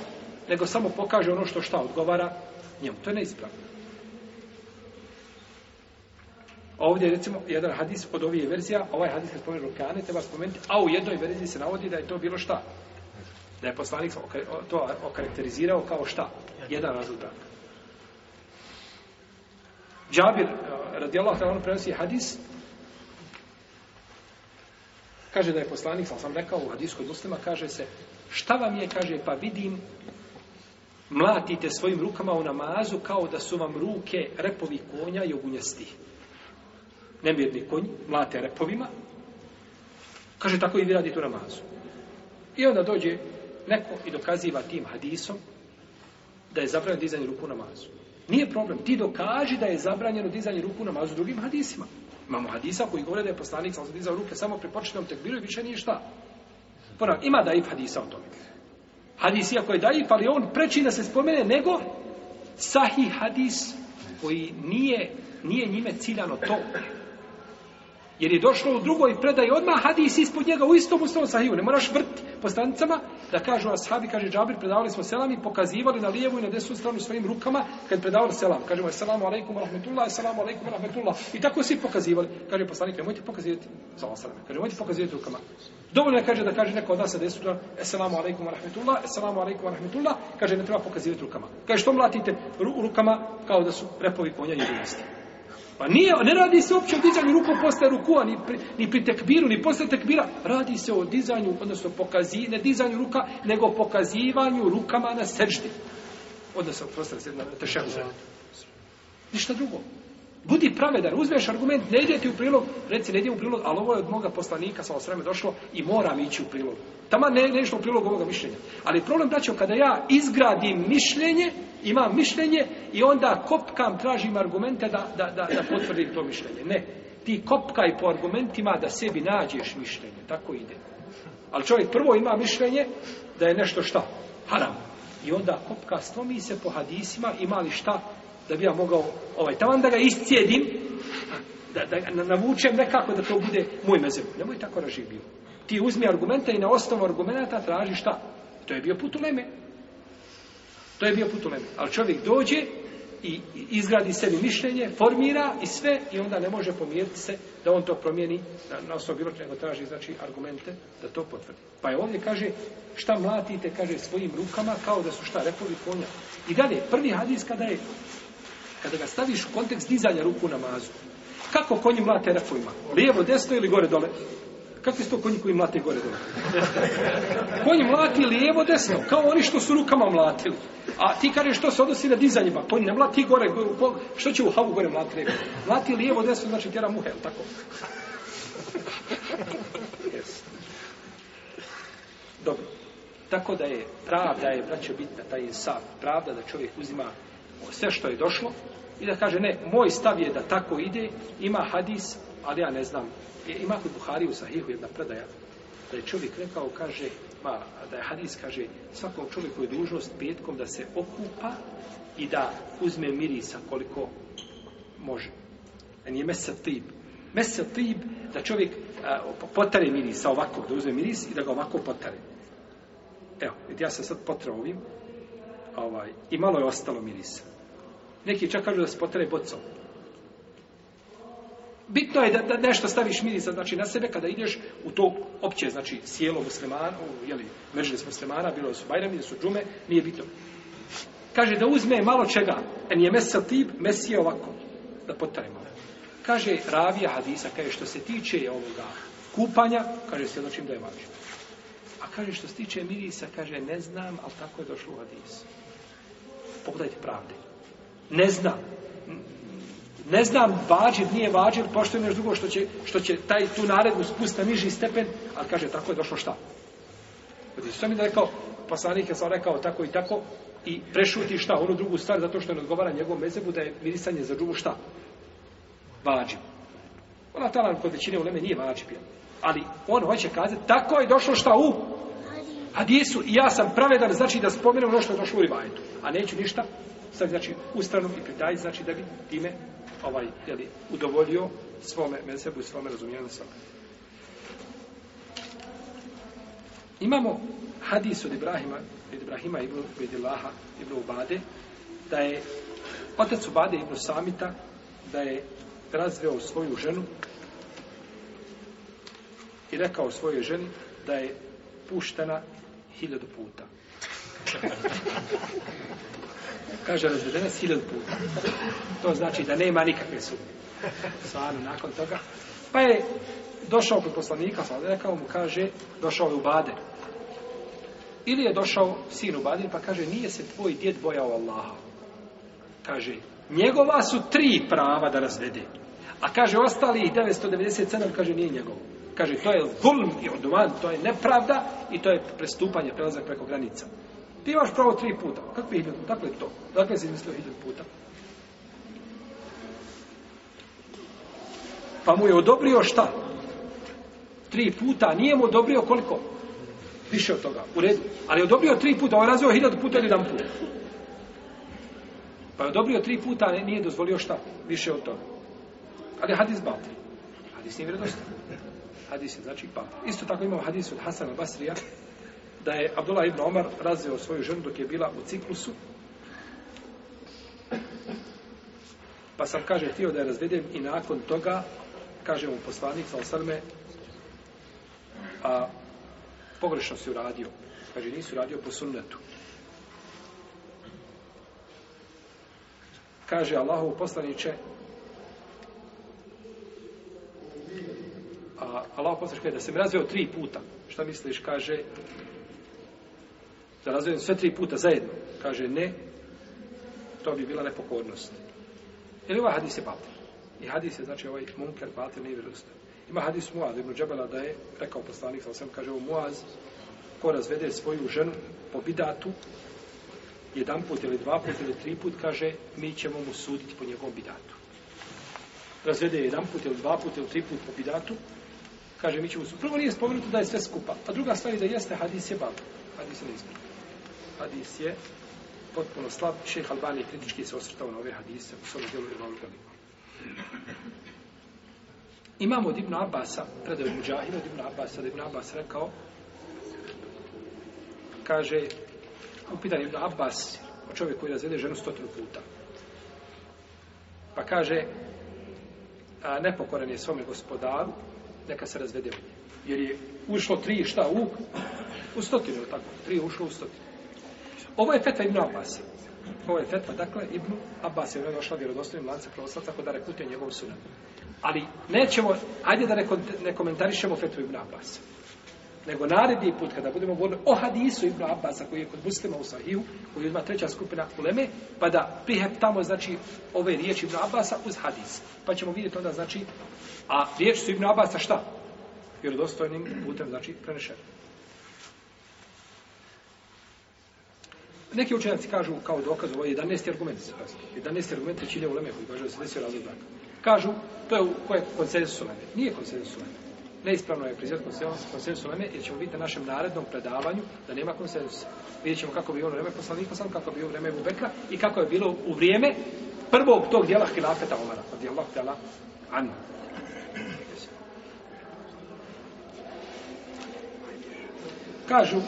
nego samo pokaže ono što šta odgovara njemu. To je neispravno. Ovdje je recimo jedan hadis od ovije verzija, ovaj hadis je spomenuo Rukane, treba spomenuti, a u jednoj verziji se navodi da je to bilo šta? Da je poslanik to okarakterizirao kao šta? Jedan razlog braka. Džabir, eh, radi Allah, on prenosi hadis, kaže da je poslanik, sam sam rekao u hadisku od muslima, kaže se, šta vam je, kaže, pa vidim, mlatite svojim rukama u namazu kao da su vam ruke repovi konja i ogunjestih. Nemirni konj, mlate repovima, kaže, tako i vi radite u namazu. I onda dođe neko i dokaziva tim hadisom da je zabranjeno dizanje ruku u namazu. Nije problem. Ti dokaži da je zabranjeno dizanje ruku na mazu drugim hadisima. Imamo hadisa koji govore da je poslanik sam dizao ruke samo pri početnom tekbiru i više nije šta. Ponavno, ima da ih hadisa o tome. Hadis iako je daif, ali on preči da se spomene nego sahih hadis koji nije, nije njime ciljano to. Jer je došlo u drugoj predaji odmah hadis ispod njega u istom ustavom sahiju. Ne moraš vrti po stanicama da kažu ashabi, kaže Džabir, predavali smo selam i pokazivali na lijevu i na desnu stranu svojim rukama kad predavali selam. Kažemo, selamu alaikum rahmetullah, selamu alaikum rahmetullah. I tako svi pokazivali. Kaže poslanik, nemojte pokazivati za osalame. Kaže, nemojte pokazivati rukama. Dovoljno je kaže da kaže neko od nas na desnu stranu, selamu alaikum rahmetullah, selamu alaikum rahmetullah. Kaže, ne treba pokazivati rukama. Kaže, što mlatite rukama kao da su repovi konja i jedinosti. Pa nije, ne radi se uopće o dizanju ruku posle rukua, ni pri, ni pri tekbiru, ni posle tekbira. Radi se o dizanju, odnosno pokazi, ne dizanju ruka, nego pokazivanju rukama na sežde. Odnosno, prostor se na tešeru. Ništa drugo. Budi pravedan, uzmeš argument, ne ide ti u prilog, reci ne ide u prilog, ali ovo je od moga poslanika sa osreme došlo i moram ići u prilog. Tama ne, ne išlo u prilog ovoga mišljenja. Ali problem, braćo, kada ja izgradim mišljenje, imam mišljenje i onda kopkam, tražim argumente da, da, da, da potvrdim to mišljenje. Ne, ti kopkaj po argumentima da sebi nađeš mišljenje, tako ide. Ali čovjek prvo ima mišljenje da je nešto šta? Haram. I onda kopka slomi se po hadisima, ima li šta da bi ja mogao ovaj tavan da ga iscijedim, da, da navučem nekako da to bude moj mezeb. Nemoj tako raživio. Ti uzmi argumenta i na osnovu argumenta traži šta? To je bio put u Leme. To je bio put u Leme. Ali čovjek dođe i izgradi sebi mišljenje, formira i sve i onda ne može pomiriti se da on to promijeni na, na osnovu bilo nego traži znači, argumente da to potvrdi. Pa je ovdje kaže šta mlatite kaže svojim rukama kao da su šta repovi konja. I dalje, prvi hadis kada je kada ga staviš u kontekst dizanja ruku namazu, kako konji mlate na kojima? Lijevo, desno ili gore, dole? Kakvi su to konji koji mlate gore, dole? Konji mlati lijevo, desno, kao oni što su rukama mlatili. A ti kada što se odnosi na dizanjima, konj ne mlati gore, gore što će u havu gore mlati lijevo? Mlati lijevo, desno, znači tjera muhe, tako? Dobro. Tako da je pravda je, braćo, bitna, taj je sam. Pravda da čovjek uzima sve što je došlo i da kaže ne, moj stav je da tako ide, ima hadis, ali ja ne znam. E, ima kod Buhari u Sahihu jedna predaja da je čovjek rekao, kaže, ma, da je hadis, kaže, svakom čovjeku je dužnost petkom da se okupa i da uzme mirisa koliko može. A nije mesel tib. Mesel tib da čovjek a, potare mirisa ovako, da uzme miris i da ga ovako potare. Evo, ja sam sad potrao ovim, ovaj, i malo je ostalo mirisa. Neki čak kažu da se potere bocom. Bitno je da, da nešto staviš mirisa znači, na sebe kada ideš u to opće, znači sjelo muslimana, u, jeli, mežli smo muslimana, bilo su bajrami, su džume, nije bitno. Kaže da uzme malo čega, en je mesel tip, mesi je ovako, da potere malo. Kaže ravija hadisa, kaže što se tiče ovoga kupanja, kaže svjedočim da je vađen. A kaže što se tiče mirisa, kaže ne znam, ali tako je došlo u hadisu pogledajte pravde. Ne znam. Ne znam, vađiv, nije vađiv, pošto je nešto drugo što će, što će taj tu naredbu spustiti na niži stepen, ali kaže, tako je došlo šta? Kada je sam mi rekao, poslanik je sam rekao tako i tako, i prešuti šta, onu drugu stvar, zato što je odgovara njegovom mezebu, da je mirisanje za drugu šta? Vađiv. Ona tala kod većine uleme nije vađiv, ali on hoće kazati, tako je došlo šta u hadisu i ja sam pravedan, znači da spomenem ono što je došlo u rivajetu. A neću ništa, sad znači u stranu i pritaj, znači da bi time ovaj, jeli, udovolio svome mesebu i svome razumijenu sam. Imamo hadis od Ibrahima, od Ibrahima ibn Bedilaha, ibn Ubade, da je otac Ubade ibn Samita, da je razveo svoju ženu i rekao svojoj ženi da je puštena hiljadu puta. Kaže razvedenac hiljadu puta. To znači da nema nikakve sumnje. Svarno, nakon toga. Pa je došao kod poslanika, sad rekao mu, kaže, došao je u Bader. Ili je došao sin u Bader, pa kaže, nije se tvoj djed bojao Allaha. Kaže, njegova su tri prava da razvede. A kaže, ostali 997, kaže, nije njegovo kaže to je zulm i odman, to je nepravda i to je prestupanje, prelazak preko granica. Ti imaš pravo tri puta. Kako je hiljadu? Tako je to. Dakle, si mislio hiljadu puta. Pa mu je odobrio šta? Tri puta. Nije mu odobrio koliko? Više od toga. U redu. Ali je odobrio tri puta. On je razvio hiljadu puta ili jedan put. Pa je odobrio tri puta, ne, nije dozvolio šta? Više od toga. Ali hadis batri. Hadis nije vjerodostan. Hadis je znači pa. Isto tako imamo hadis od Hasana Basrija da je Abdullah ibn Omar razveo svoju ženu dok je bila u ciklusu. Pa sam kaže htio da je razvedem i nakon toga kaže mu poslanik sa osrme a pogrešno si uradio. Kaže nisi uradio po sunnetu. Kaže Allahu poslaniče a Allah posliješ kaže da sam razveo tri puta. Šta misliš? Kaže da razveo sve tri puta zajedno. Kaže ne, to bi bila nepokornost. Ili ovaj hadis je batir. I hadis je znači ovaj munker batir nije vjerozno. Ima hadis Muaz ibn Džabela da je rekao poslanik sa osam, kaže ovo Muaz ko razvede svoju ženu po bidatu jedan put ili dva put ili tri put kaže mi ćemo mu suditi po njegovom bidatu razvede jedan put ili dva put ili tri put po bidatu kaže mi ćemo su. Prvo nije spomenuto da je sve skupa, a druga stvar je da jeste hadis je bab. Hadis je neizbrno. Hadis je potpuno slab. Šeh Albani je kritički se osvrtao na ove hadise u svojom djelu Imam Galiko. Imamo od Ibn Abasa, predaju Mujahina od Ibn Abasa, da Ibn Abbas rekao, kaže, upitan Ibn Abbas, o čovjek koji razvede ženu stotinu puta. Pa kaže, a, nepokoran je svome gospodaru, neka se razvede u njih. Jer je ušlo tri šta u? U stotinu, tako. Tri je ušlo u stotinu. Ovo je Feta Ibn Abbas. Ovo je Feta, dakle, Ibn Abbas je došla vjerodostojnim lanca pravoslavca kod Arakuti u njegovom sunanu. Ali nećemo, ajde da ne, ne komentarišemo Fetu Ibn Abbas. Nego naredni put kada budemo govorili o hadisu Ibn Abbas, koji je kod muslima u Sahiju, koji ima treća skupina u Leme, pa da priheptamo, znači, ove riječi Ibn Abbas uz hadis. Pa ćemo vidjeti onda, znači, A riječ su Ibn Abbas sa šta? Vjerodostojnim putem, znači prenešen. Neki učenjaci kažu kao dokaz ovo 11. argument. 11. argument je čilje u Leme koji kaže da se desio razlog braka. Kažu, to je u koje konsensus Leme. Nije konsensus Leme. Neispravno je prizvjet konsensus Leme jer ćemo vidjeti na našem narednom predavanju da nema konsensusa. Vidjet ćemo kako bi ono vreme poslanika sam, kako bi u vreme Ebu Bekra i kako je bilo u vrijeme prvog tog djela Hilafeta Omara. Od djela Hilafeta Omara. Kažu,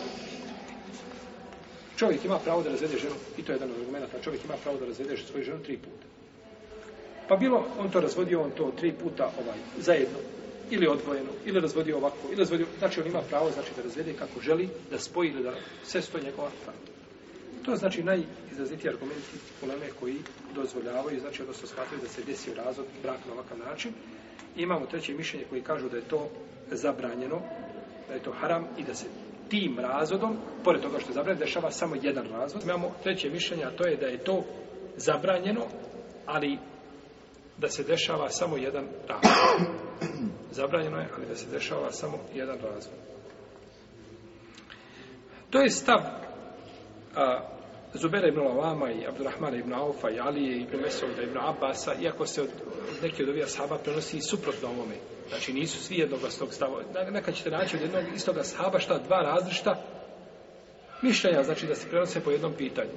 čovjek ima pravo da razvede ženu, i to je jedan od argumenta, čovjek ima pravo da razvede svoju ženu tri puta. Pa bilo, on to razvodio, on to tri puta ovaj, zajedno, ili odvojeno, ili razvodio ovako, ili razvodio, znači on ima pravo znači, da razvede kako želi, da spoji, da se stoji njegova pravda. To je znači najizrazniti argumenti uleme koji dozvoljavaju, znači odnosno shvataju da se desio razvod brak na ovakav način. I imamo treće mišljenje koji kažu da je to zabranjeno, da je to haram i da se tim razvodom, pored toga što je zabranjeno, dešava samo jedan razvod. Imamo treće mišljenje, a to je da je to zabranjeno, ali da se dešava samo jedan razvod. Zabranjeno je, ali da se dešava samo jedan razvod. To je stav a, Zubera ibn Lavama i Abdurrahman ibn Aufa i Alije ibn Mesauda ibn Abasa, iako se od neki od ovih ashaba prenosi suprotno ovome. Znači nisu svi jednoglasnog stava. Nekad ćete naći od jednog istoga ashaba šta dva različita mišljenja, znači da se prenose po jednom pitanju.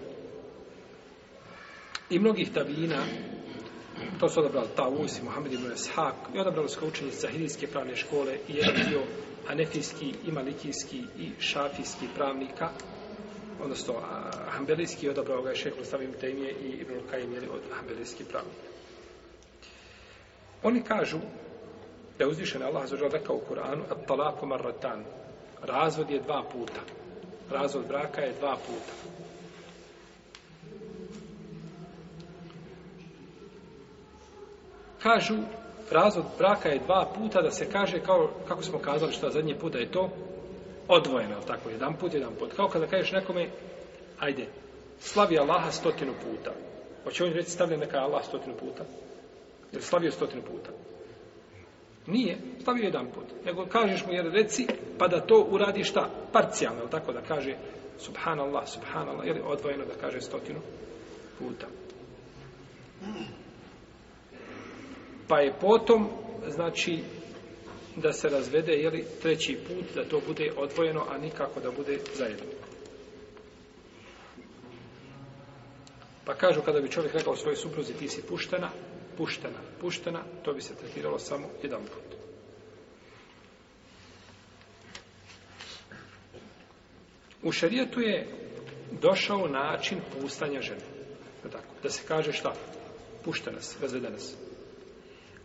I mnogih tabina, to su odabrali Tavus i Mohamed ibn Ashaq, i odabrali su učenje Zahidijske pravne škole i jedan dio Anefijski i Malikijski i Šafijski pravnika, odnosno Hanbelijski je odabrao ga šehlu samim temije i Ibn Lukajim je od Hanbelijski pravni. Oni kažu da je uzvišen Allah za žal rekao u Kur'anu at talaku marratan. Razvod je dva puta. Razvod braka je dva puta. Kažu razvod braka je dva puta da se kaže kao, kako smo kazali što zadnji put da je to odvojeno, tako, jedan put, jedan put. Kao kada kažeš nekome, ajde, slavi Allaha stotinu puta. Hoće on reći stavljen neka Allah stotinu puta? Jer slavio stotinu puta? Nije, slavio jedan put. Nego kažeš mu, jer reci, pa da to uradi šta? Parcijalno, tako da kaže, subhanallah, subhanallah, jer odvojeno da kaže stotinu puta. Pa je potom, znači, da se razvede jeli, treći put, da to bude odvojeno, a nikako da bude zajedno. Pa kažu kada bi čovjek rekao svojoj supruzi ti si puštena, puštena, puštena, to bi se tretiralo samo jedan put. U šarijetu je došao način pustanja žene. Tako, da se kaže šta? Puštena se, razvedena se.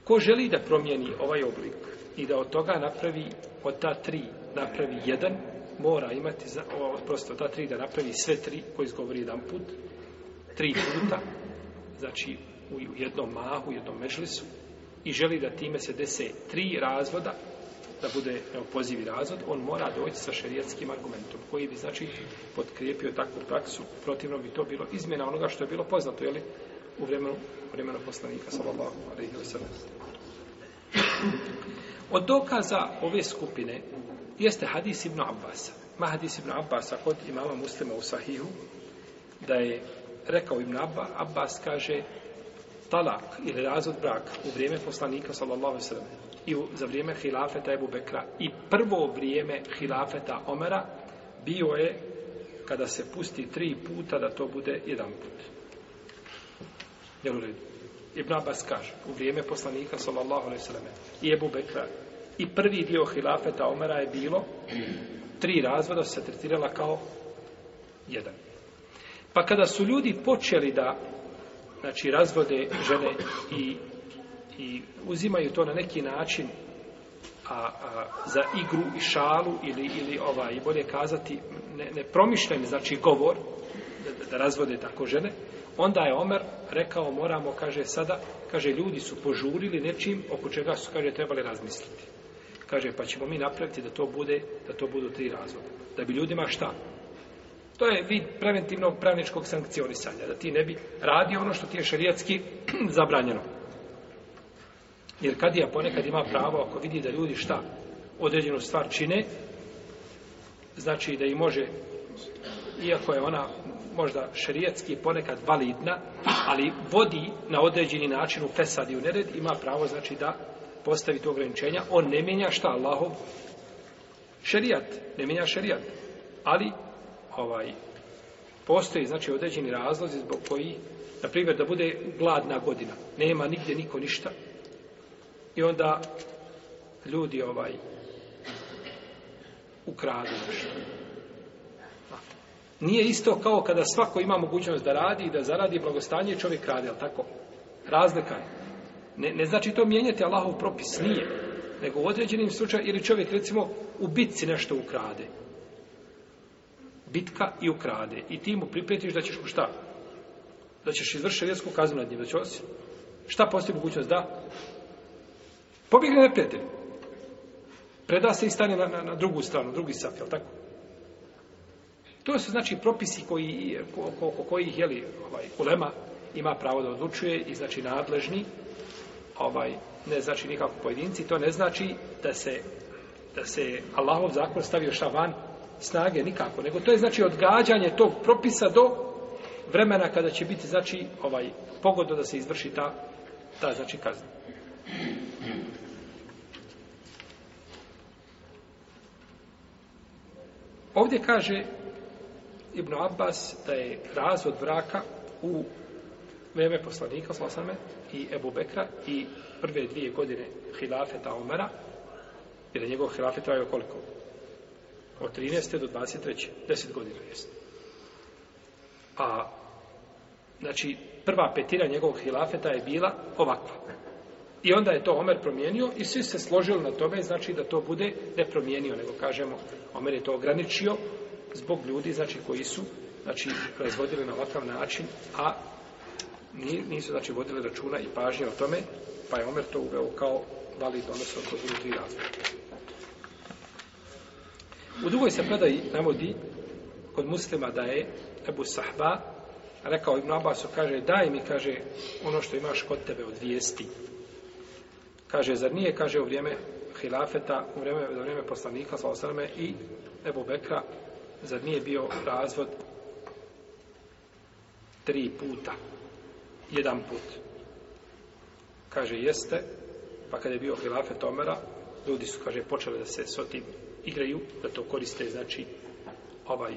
Ko želi da promijeni ovaj oblik, i da od toga napravi, od ta tri napravi jedan, mora imati, za, o, prosto ta tri da napravi sve tri koji izgovori jedan put, tri puta, znači u jednom mahu, u jednom mežlisu, i želi da time se dese tri razvoda, da bude pozivi razvod, on mora doći sa šerijetskim argumentom, koji bi znači potkrijepio takvu praksu, protivno bi to bilo izmjena onoga što je bilo poznato, jeli, u vremenu, vremenu poslanika, sallallahu alaihi wa sallam. Od dokaza ove skupine jeste hadis Ibn Abbas. Ma hadis Ibn Abbas, kod imama muslima u sahihu, da je rekao Ibn Abbas, Abbas kaže talak ili razod brak u vrijeme poslanika sallallahu sallam i u, za vrijeme hilafeta Ebu Bekra i prvo vrijeme hilafeta Omera bio je kada se pusti tri puta da to bude jedan put. Jel u redu? Ibn Abbas kaže, u vrijeme poslanika sallallahu alaihi sallam, i Ebu Bekra, i prvi dio hilafeta Omera je bilo, tri razvoda se tretirala kao jedan. Pa kada su ljudi počeli da, znači, razvode žene i, i uzimaju to na neki način a, a, za igru i šalu ili, ili ovaj, bolje kazati, ne, ne promišljen, znači, govor, da, da razvode tako žene, Onda je Omer rekao, moramo, kaže, sada, kaže, ljudi su požurili nečim oko čega su, kaže, trebali razmisliti. Kaže, pa ćemo mi napraviti da to bude, da to budu tri razloga. Da bi ljudima šta? To je vid preventivnog pravničkog sankcionisanja, da ti ne bi radio ono što ti je šarijatski zabranjeno. Jer kad ja ponekad ima pravo, ako vidi da ljudi šta, određenu stvar čine, znači da i može, iako je ona možda šerijetski ponekad validna, ali vodi na određeni način u fesad i u nered, ima pravo znači da postavi to ograničenja. On ne mijenja šta Allahov šerijat, ne mijenja šerijat. Ali ovaj postoji znači određeni razlozi zbog koji na primjer da bude gladna godina, nema nigdje niko ništa. I onda ljudi ovaj ukradu nešto nije isto kao kada svako ima mogućnost da radi i da zaradi blagostanje i čovjek radi, ali tako? Razlika je. Ne, ne znači to mijenjati Allahov propis, nije. Nego u određenim slučaju, ili čovjek recimo u bitci nešto ukrade. Bitka i ukrade. I ti mu pripretiš da ćeš mu šta? Da ćeš izvršiti vjetsku kaznu nad njim. Da će Šta postoji mogućnost da? Pobjegne neprijatelj. Preda se i stane na, na, na drugu stranu, drugi saf, je tako? To su znači propisi koji, ko, ko, koji jeli, ovaj, ulema ima pravo da odlučuje i znači nadležni, ovaj, ne znači nikako pojedinci, to ne znači da se, da se Allahov zakon stavio šta van snage nikako, nego to je znači odgađanje tog propisa do vremena kada će biti znači ovaj pogodno da se izvrši ta ta znači kazna. Ovdje kaže Ibn Abbas da je razvod braka u vreme poslanika Slasame i Ebu Bekra i prve dvije godine hilafeta Omera jer je njegov hilafet trajao koliko? od 13. do 23. 10 godina jest. a znači prva petira njegovog hilafeta je bila ovakva i onda je to Omer promijenio i svi se složili na tome znači da to bude ne promijenio nego kažemo Omer je to ograničio zbog ljudi znači koji su znači proizvodili na ovakav način a nisu znači vodili računa i pažnje o tome pa je Omer to uveo kao valid odnosno kod drugih tri razloga u drugoj se predaji navodi kod muslima da je Ebu Sahba rekao Ibn Abbasu kaže daj mi kaže ono što imaš kod tebe od vijesti kaže zar nije kaže u vrijeme hilafeta u vrijeme, u vrijeme poslanika sa osrme i Ebu Bekra zar nije bio razvod tri puta jedan put kaže jeste pa kada je bio hilafe Tomara ljudi su kaže počeli da se s otim igraju da to koriste znači ovaj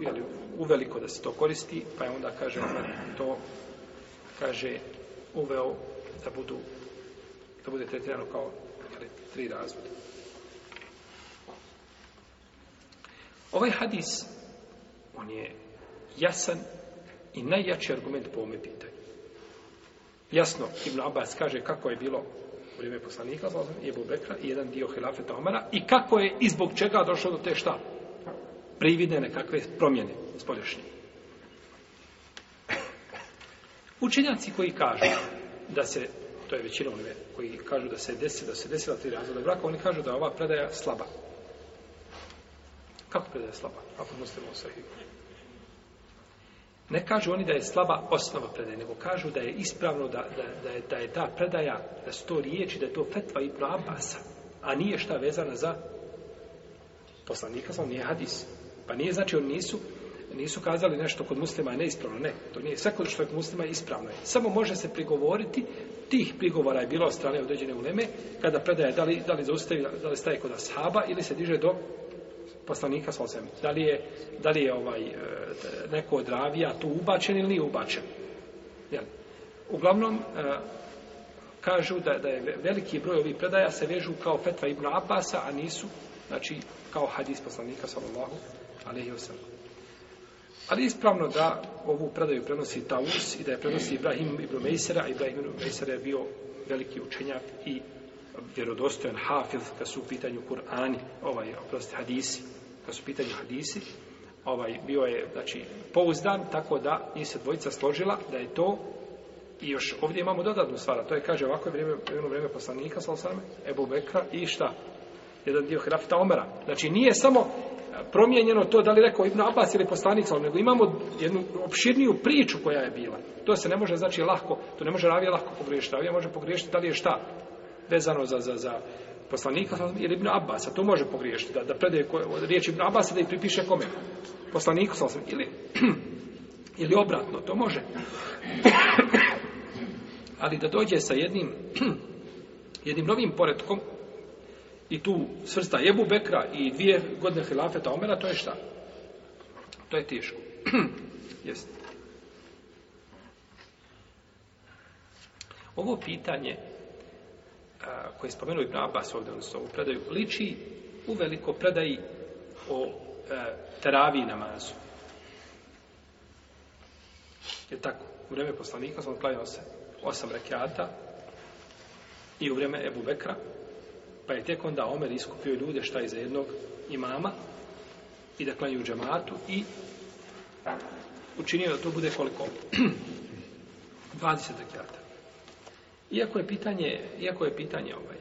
jeli, uveliko da se to koristi pa je onda kaže Omer to kaže uveo da budu da bude tretirano kao jeli, tri razvode Ovaj hadis, on je jasan i najjači argument po ome pitanju. Jasno, Ibn Abbas kaže kako je bilo u vrijeme poslanika, zlazom, i Ebu Bekra, i jedan dio hilafeta Omara, i kako je i zbog čega došlo do te šta? Privide nekakve promjene, spolješnje. Učenjaci koji kažu da se, to je većina onih koji kažu da se desila, da se desila tri razvode braka, oni kažu da je ova predaja slaba, Kako predaja slaba? Ako muslimo u sahihu. Ne kažu oni da je slaba osnova predaje, nego kažu da je ispravno da, da, da, je, da je ta predaja, da su to riječi, da je to fetva Ibn Abasa, a nije šta vezana za poslanika, sam nije hadis. Pa nije znači oni nisu, nisu kazali nešto kod muslima je neispravno, ne. To nije sve kod što je kod muslima je ispravno. Samo može se prigovoriti, tih prigovora je bilo od strane određene uleme, kada predaje da li, da li zaustavi, da li staje kod ashaba ili se diže do poslanika sa zemlje. Da li je da li je ovaj e, neko od ravija tu ubačen ili nije ubačen? Jel? Uglavnom e, kažu da da je veliki broj ovih predaja se vežu kao fetva Ibn Abasa, a nisu znači kao hadis poslanika sallallahu alejhi ve sellem. Ali ispravno da ovu predaju prenosi Taus i da je prenosi Ibrahim ibn Mejsera, a Ibrahim ibn Mejsera je bio veliki učenjak i vjerodostojan hafiz kad su u pitanju Kur'ani, ovaj, oprosti, hadisi kad su pitanje hadisi, ovaj, bio je, znači, pouzdan, tako da nije se dvojica složila da je to I još ovdje imamo dodatnu stvar, to je, kaže, ovako je vrijeme, jedno vrijeme poslanika, sal sveme, Ebu Bekra i šta? Jedan dio hrafta Omera. Znači, nije samo promijenjeno to da li rekao Ibn Abbas ili poslanik, sal, nego imamo jednu opširniju priču koja je bila. To se ne može, znači, lahko, to ne može ravija lahko pogriješiti. Ravija može pogriješiti da li je šta vezano za, za, za, poslanika ili Ibn Abbas, to može pogriješiti, da, da predaje koje, od riječi Ibn Abbas, da ih pripiše kome? Poslaniku, sam sam, ili, ili obratno, to može. Ali da dođe sa jednim, jednim novim poredkom, i tu svrsta Ebu Bekra i dvije godine hilafeta Omera, to je šta? To je teško. Jeste. Ovo pitanje koji je spomenuo Ibn Abbas ovdje, odnosno ovu predaju, liči u veliko predaji o e, teraviji namazu. Je tako, u vreme poslanika sam odklanjao se osam rekiata i u vreme Ebu Bekra, pa je tek onda Omer iskupio ljude šta iza jednog imama i da klanju džematu i učinio da to bude koliko? 20 rekiata. Iako je pitanje, iako je pitanje ovaj.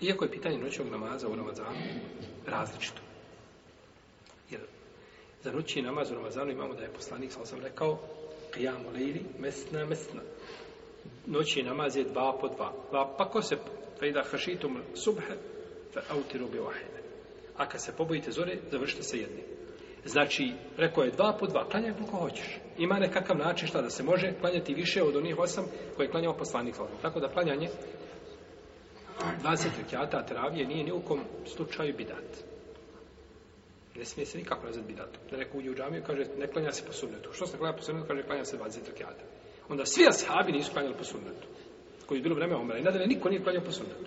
Iako je pitanje noćnog namaza u Ramazanu različito. Jer za noćni namaz u Ramazanu imamo da je poslanik, sam sam rekao, kajamu lejli, mesna, mesna. Noćni namaz je dva po dva. Dva pa, pa ko se, fe da hršitum subhe, fe autiru bi wahide. A kad se pobojite zore, završite se jednim. Znači, rekao je dva po dva, klanjaj koliko hoćeš. Ima nekakav način šta da se može klanjati više od onih osam koje je klanjao poslanik Lovno. Tako da klanjanje 20 rekiata travije nije nijukom slučaju bidat. Ne smije se nikako nazvati bidat. Da neko uđe u džamiju, kaže, ne klanja se po sunnetu. Što se klanja po sunnetu, kaže, klanja se 20 rekiata. Onda svi ashabi nisu klanjali po sunnetu. Koji je bilo vreme omra. I nadalje, niko nije klanjao po sunnetu.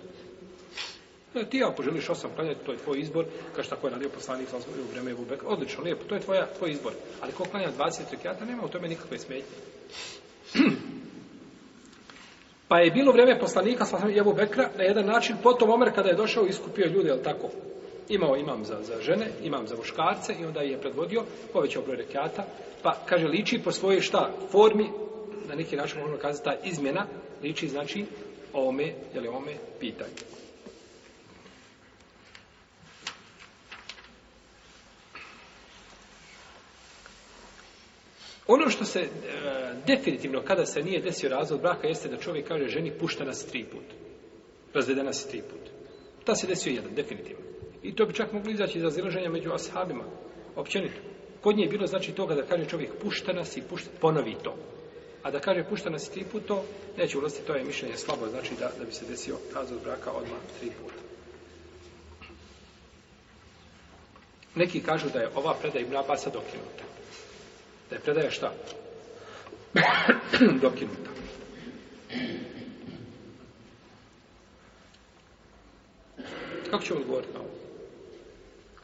E, ti ako poželiš osam klanjati, to je tvoj izbor, kao što je radio poslanik u vreme Ebu Bekra. Odlično, lijepo, to je tvoja, tvoj izbor. Ali ko klanja 20 rekiata, nema u tome nikakve smetnje. pa je bilo vreme poslanika sa Ebu Bekra na jedan način, potom Omer kada je došao iskupio ljude, jel tako? Imao imam za, za žene, imam za muškarce i onda je predvodio, povećao broj rekiata. Pa kaže, liči po svojoj šta formi, na neki način možemo kazati ta izmjena, liči znači ome, jel je ome, pitanje. Ono što se e, definitivno kada se nije desio razvod braka jeste da čovjek kaže ženi pušta nas tri put. Razvede nas tri put. Ta se desio jedan, definitivno. I to bi čak mogli izaći iz razilaženja među ashabima. Općenito. Kod nje je bilo znači toga da kaže čovjek pušta nas i pušta, ponovi to. A da kaže pušta nas tri put to, neće ulaziti, to je mišljenje slabo, znači da, da bi se desio razvod braka odmah tri puta. Neki kažu da je ova predaj Ibn Abasa dokinuta. Da je predaja šta? Dokinuta. Kako ćemo odgovoriti na ovo?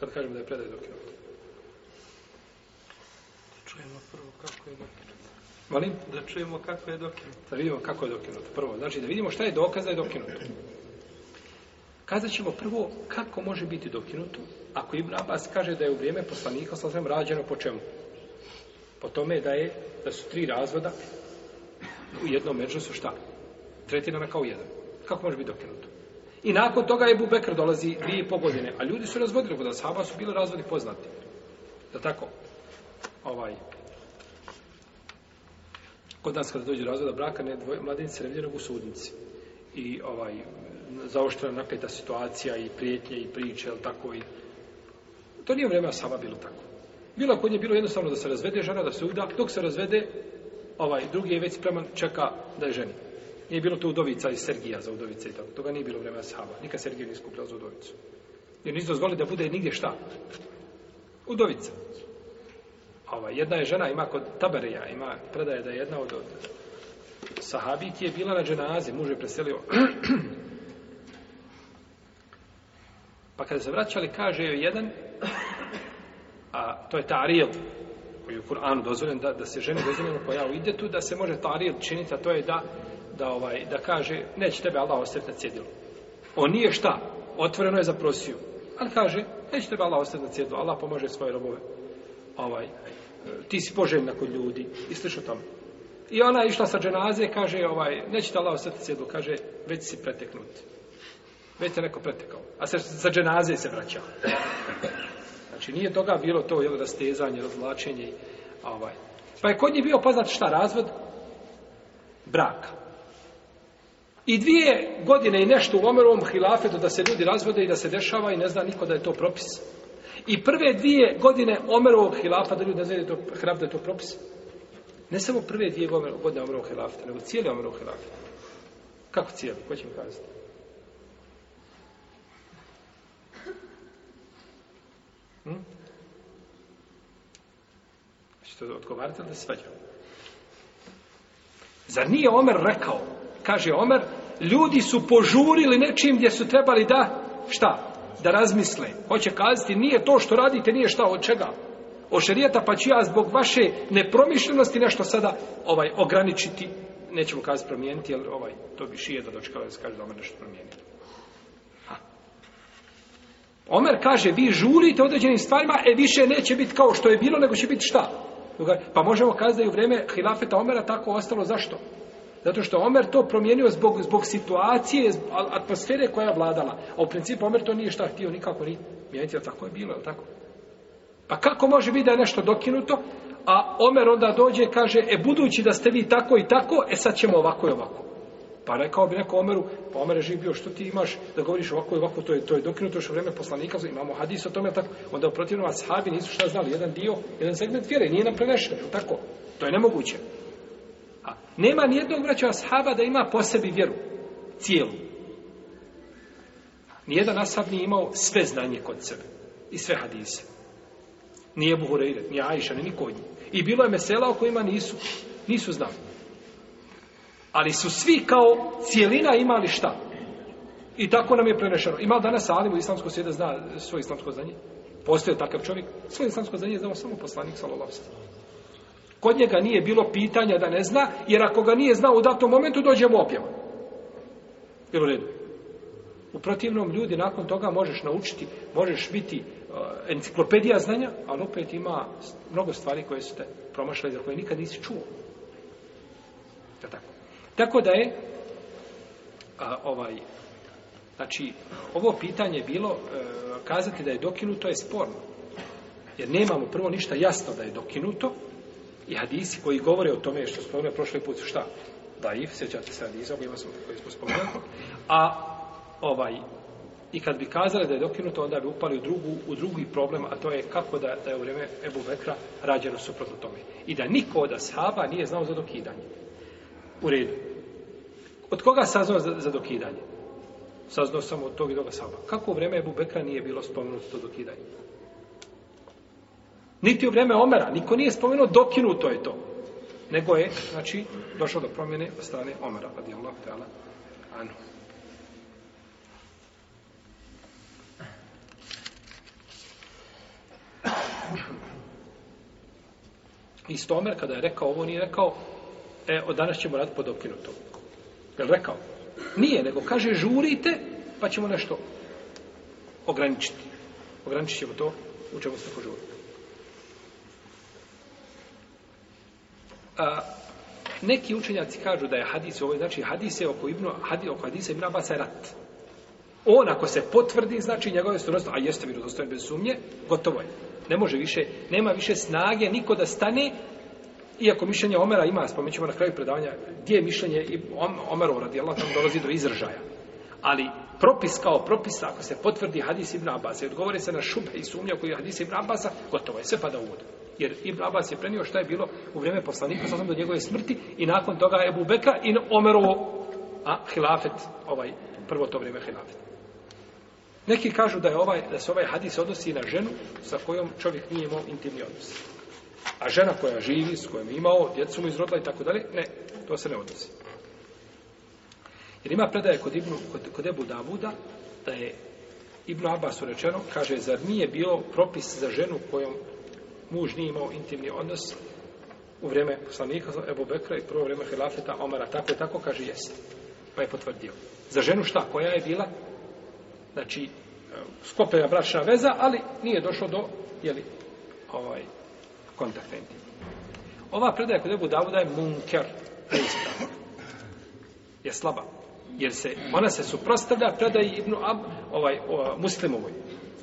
Kad kažemo da je predaja dokinuta. Da čujemo prvo kako je dokinuta. Molim? Da čujemo kako je dokinuta. Da vidimo kako je dokinuta prvo. Znači da vidimo šta je dokaz da je dokinuta. Kazat ćemo prvo kako može biti dokinuto ako Ibn Abbas kaže da je u vrijeme poslanika sa rađeno po čemu? po tome da je da su tri razvoda u jednom među su šta? Tretirana kao jedan. Kako može biti dokinuto? I nakon toga je Bubekr dolazi dvije i godine, a ljudi su razvodili kod Ashaba, su bili razvodi poznati. Da tako? Ovaj. Kod nas kada dođe razvoda braka, ne, dvoj, mladenic se revljeno u sudnici. I ovaj, zaoštena napeta situacija i prijetnje i priče, tako i... To nije u vreme Ashaba bilo tako. Bilo kod nje bilo jednostavno da se razvede žena, da se uda, dok se razvede, ovaj drugi je već spreman, čeka da je ženi. Nije bilo to udovica iz Sergija za udovice i tako. Toga nije bilo vremena sahaba. Nikad Sergija nije skupljala za udovicu. Jer nisu dozvoli da bude nigdje šta. Udovica. Ova, jedna je žena, ima kod Tabereja, ima predaje da je jedna od, od sahabiki je bila na dženazi, muž je preselio. pa kada se vraćali, kaže joj jedan, a to je ta'ril koji je u Kur'anu dozvoljen da, da se ženi dozvoljeno pojavu ide tu da se može ta'ril činiti a to je da da ovaj da kaže neće tebe Allah ostaviti na cjedilu on nije šta otvoreno je za prosiju ali kaže neće tebe Allah ostaviti na cjedilu Allah pomože svoje robove ovaj ti si poželjna kod ljudi i slišo tamo I ona je išla sa dženaze, kaže, ovaj, neće te Allah ostaviti cjedilu, kaže, već si preteknuti. Već je neko pretekao. A se, sa dženaze se vraća. Znači nije toga bilo to jel, rastezanje, razvlačenje. Ovaj. Pa je kod njih bio poznat šta razvod? Braka. I dvije godine i nešto u Omerovom hilafetu da se ljudi razvode i da se dešava i ne zna niko da je to propis. I prve dvije godine Omerovog hilafa da ljudi ne zna da je to propis. Ne samo prve dvije godine Omerovog hilafeta, nego cijeli Omerovog hilafeta. Kako cijeli? Ko će mi kazati? Znači, to je odgovarati, ali da svađa. Zar nije Omer rekao, kaže Omer, ljudi su požurili nečim gdje su trebali da, šta? Da razmisle. Hoće kazati, nije to što radite, nije šta, od čega? O šarijeta, pa ću ja zbog vaše nepromišljenosti nešto sada ovaj ograničiti. Nećemo kazati promijeniti, jer ovaj, to bi šije da dočekali da se kaže da Omer nešto promijenio. Omer kaže, vi žurite određenim stvarima, e više neće biti kao što je bilo, nego će biti šta? Pa možemo kazati da je u vreme hilafeta Omera tako ostalo, zašto? Zato što Omer to promijenio zbog, zbog situacije, zbog atmosfere koja je vladala. A u principu Omer to nije šta htio nikako ni mijeniti, ali tako je bilo, je tako? Pa kako može biti da je nešto dokinuto, a Omer onda dođe i kaže, e budući da ste vi tako i tako, e sad ćemo ovako i ovako. Pa rekao bi neko Omeru, pa Omer je živ bio, što ti imaš da govoriš ovako i ovako, to je, to je dokinuto još vreme poslanika, imamo hadis o tome, tako. onda u protivnom ashabi nisu šta znali, jedan dio, jedan segment vjere, nije naprenešen, je tako? To je nemoguće. A nema nijednog vraća ashaba da ima po sebi vjeru, cijelu. Nijedan ashab nije imao sve znanje kod sebe i sve hadise. Nije Buhureire, nije Ajša, ni niko od njih. I bilo je mesela o kojima nisu, nisu znali ali su svi kao cijelina imali šta. I tako nam je prenešeno. Ima danas Alim u islamskom svijetu zna svoje islamsko znanje? Postoje takav čovjek? Svoje islamsko znanje znao samo poslanik Salolavsa. Kod njega nije bilo pitanja da ne zna, jer ako ga nije znao u datom momentu, dođe mu opjeva. Jel u redu? U protivnom, ljudi nakon toga možeš naučiti, možeš biti uh, enciklopedija znanja, ali opet ima mnogo stvari koje su te promašale, za koje nikad nisi čuo. Je tako? Tako da je a, ovaj znači ovo pitanje bilo a, e, kazati da je dokinuto je sporno. Jer nemamo prvo ništa jasno da je dokinuto i hadisi koji govore o tome što spomenuo prošli put su šta? Daif, sjećate se hadisa, ovo ima koji smo spomenuo. A ovaj i kad bi kazali da je dokinuto, onda bi upali u, drugu, u drugi problem, a to je kako da, da je u vreme Ebu Vekra rađeno suprotno tome. I da niko od Ashaba nije znao za dokidanje. U redu. Od koga saznao za, za dokidanje? Saznao sam od tog i toga sama. Kako u vreme Ebu Bekra nije bilo spomenuto to dokidanje? Niti u vreme Omera. Niko nije spomenuo dokinuto je to. Nego je, znači, došlo do promjene od strane Omera. Adi Allah, ta'ala, anu. Isto Omer kada je rekao ovo, nije rekao, e, od danas ćemo raditi po dokinutom. Je li rekao? Nije, nego kaže žurite, pa ćemo nešto ograničiti. Ograničit ćemo to u čemu se požuri. A, neki učenjaci kažu da je hadis ovo, znači hadis je oko, Ibnu, hadis, oko hadisa Ibn Abasa rat. On ako se potvrdi, znači njegove su a jeste mi bez sumnje, gotovo je. Ne može više, nema više snage niko da stane Iako mišljenje Omera ima, spomenut ćemo na kraju predavanja, gdje je mišljenje Omerov radi Allah, tamo dolazi do izražaja. Ali propis kao propis, ako se potvrdi hadis Ibn Abbas, i odgovore se na šube i sumnje koji je hadis Ibn Abbas, gotovo je, sve pada u vodu. Jer Ibn Abbas je prenio šta je bilo u vrijeme poslanika, sasvim do njegove smrti, i nakon toga Ebu Beka i Omerovo, a hilafet, ovaj, prvo to vrijeme hilafet. Neki kažu da, je ovaj, da se ovaj hadis odnosi na ženu sa kojom čovjek nije imao intimni odnos. A žena koja živi, s kojom imao, djecu mu izrodila i tako dalje, ne, to se ne odnosi. Jer ima predaje kod, Ibnu, kod, kod Ebu Davuda da je Ibn Abbas urečeno, kaže, zar nije bio propis za ženu kojom muž nije imao intimni odnos u vreme poslanika Ebu Bekra i prvo vreme Hilafeta Omara, tako je tako, kaže, jeste. Pa je potvrdio. Za ženu šta? Koja je bila? Znači, e, skopena bračna veza, ali nije došlo do, jeli, ovaj, kontrafenti. Ova predaja kod Ebu Davuda je munker. Je slaba. Jer se, ona se suprostavlja predaji Ibnu Ab, ovaj, o, muslimovoj.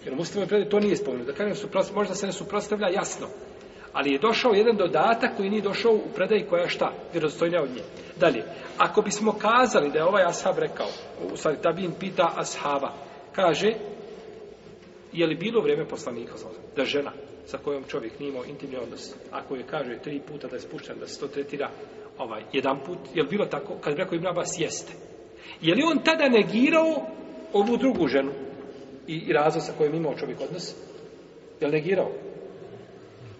Jer muslimovoj predaji to nije spomenuto. Da kažem, možda se ne suprostavlja jasno. Ali je došao jedan dodatak koji nije došao u predaji koja je šta? Vjerozstojnija od nje. Dalje, ako bismo kazali da je ovaj ashab rekao, u stvari Tabin pita ashaba, kaže, je li bilo vrijeme poslanika za da žena sa kojom čovjek nije imao intimni odnos, ako je kaže tri puta da je spušten, da se to tretira ovaj, jedan put, je li bilo tako? Kad rekao Ibn Abbas, jeste. Je li on tada negirao ovu drugu ženu i, i razlog sa kojom imao čovjek odnos? Je li negirao?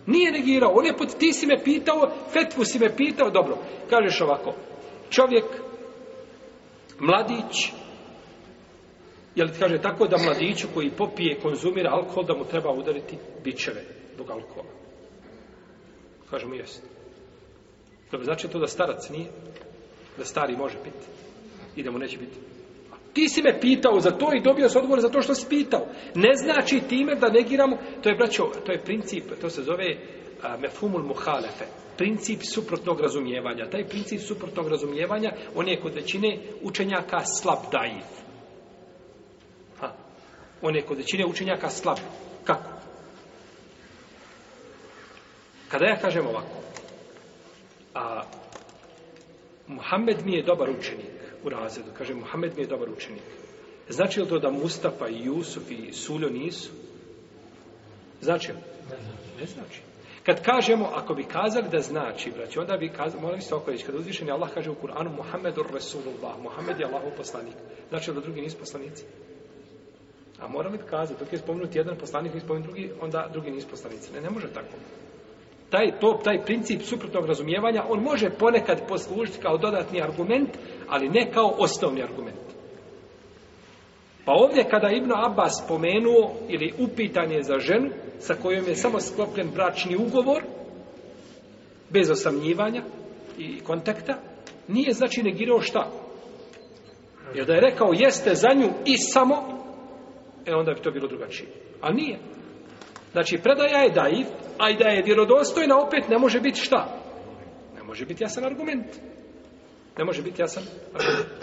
Nije negirao. On je pod, ti si me pitao, fetvu si me pitao, dobro. Kažeš ovako, čovjek, mladić, Jel ti kaže tako da mladiću koji popije, konzumira alkohol, da mu treba udariti bičeve zbog alkohola? Kaže mu jest. Dobro, znači to da starac nije? Da stari može piti? I da mu neće biti? Ti si me pitao za to i dobio se odgovor za to što si pitao. Ne znači time da negiramo... To je, braćo, to je princip, to se zove a, mefumul muhalefe. Princip suprotnog razumijevanja. Taj princip suprotnog razumijevanja, on je kod većine učenjaka slab dajiv on je kod većine učenjaka slab. Kako? Kada ja kažem ovako, a Muhammed mi je dobar učenik u razredu, kažem Muhammed mi je dobar učenik, znači li to da Mustafa i Jusuf i Suljo nisu? Znači li? Ne znači. Kad kažemo, ako bi kazali da znači, braći, onda bi kazali, moram isto oko reći, kada uzvišen je Allah kaže u Kur'anu Muhammedur Rasulullah, Muhammed je Allah poslanik, znači li da drugi nisu poslanici? Ne. A mora li kazati, dok je spomenuti jedan poslanik, nije spomenuti drugi, onda drugi nije poslanici. Ne, ne može tako. Taj, to, taj princip suprotnog razumijevanja, on može ponekad poslužiti kao dodatni argument, ali ne kao osnovni argument. Pa ovdje kada Ibn Abbas spomenuo ili upitanje za ženu sa kojom je samo sklopljen bračni ugovor, bez osamnjivanja i kontakta, nije znači negirao šta. Jer da je rekao jeste za nju i samo E onda bi to bilo drugačije. Ali nije. Znači, predaja je daiv, a i da je vjerodostojna, opet ne može biti šta? Ne može biti jasan argument. Ne može biti jasan argument.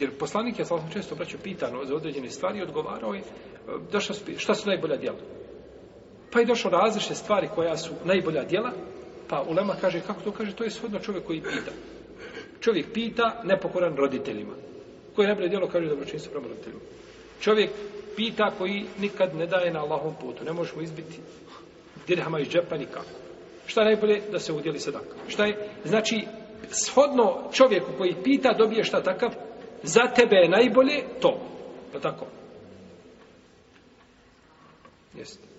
Jer poslanik je, sada sam često braću, pitano za određene stvari, odgovarao je, e, došlo, šta su najbolja djela? Pa je došlo različne stvari koja su najbolja djela, Pa ulema kaže, kako to kaže, to je shodno čovjek koji pita. Čovjek pita nepokoran roditeljima. Koje najbolje djelo kaže dobročinstvo prema roditeljima. Čovjek pita koji nikad ne daje na Allahom putu. Ne možemo izbiti dirhama iz džepa nikako. Šta je najbolje? Da se udjeli sadak. Šta je? Znači, shodno čovjeku koji pita dobije šta takav, za tebe je najbolje to. Pa tako. Jeste.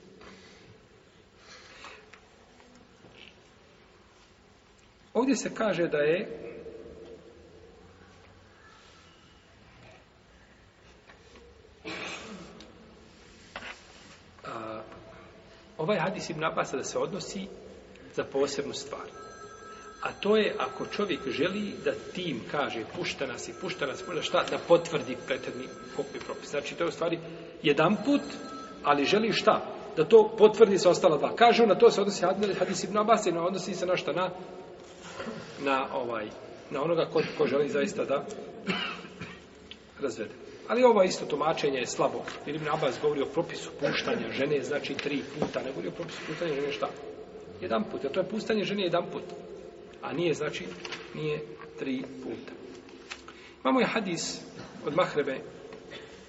Ovdje se kaže da je a, ovaj hadis im napasa da se odnosi za posebnu stvar. A to je ako čovjek želi da tim kaže pušta nas i pušta nas, pušta šta, da potvrdi pretredni kopni propis. Znači to je u stvari jedan put, ali želi šta? Da to potvrdi sa ostala dva. Kažu na to se odnosi Hadis ibn Abbas i na odnosi se na šta? Na na ovaj na onoga ko, ko želi zaista da razvede. Ali ovo isto tumačenje je slabo. Jer Ibn Abbas govori o propisu puštanja žene, znači tri puta, ne govori o propisu puštanja žene šta? Jedan put, a to je puštanje žene jedan put. A nije, znači, nije tri puta. Imamo je hadis od Mahrebe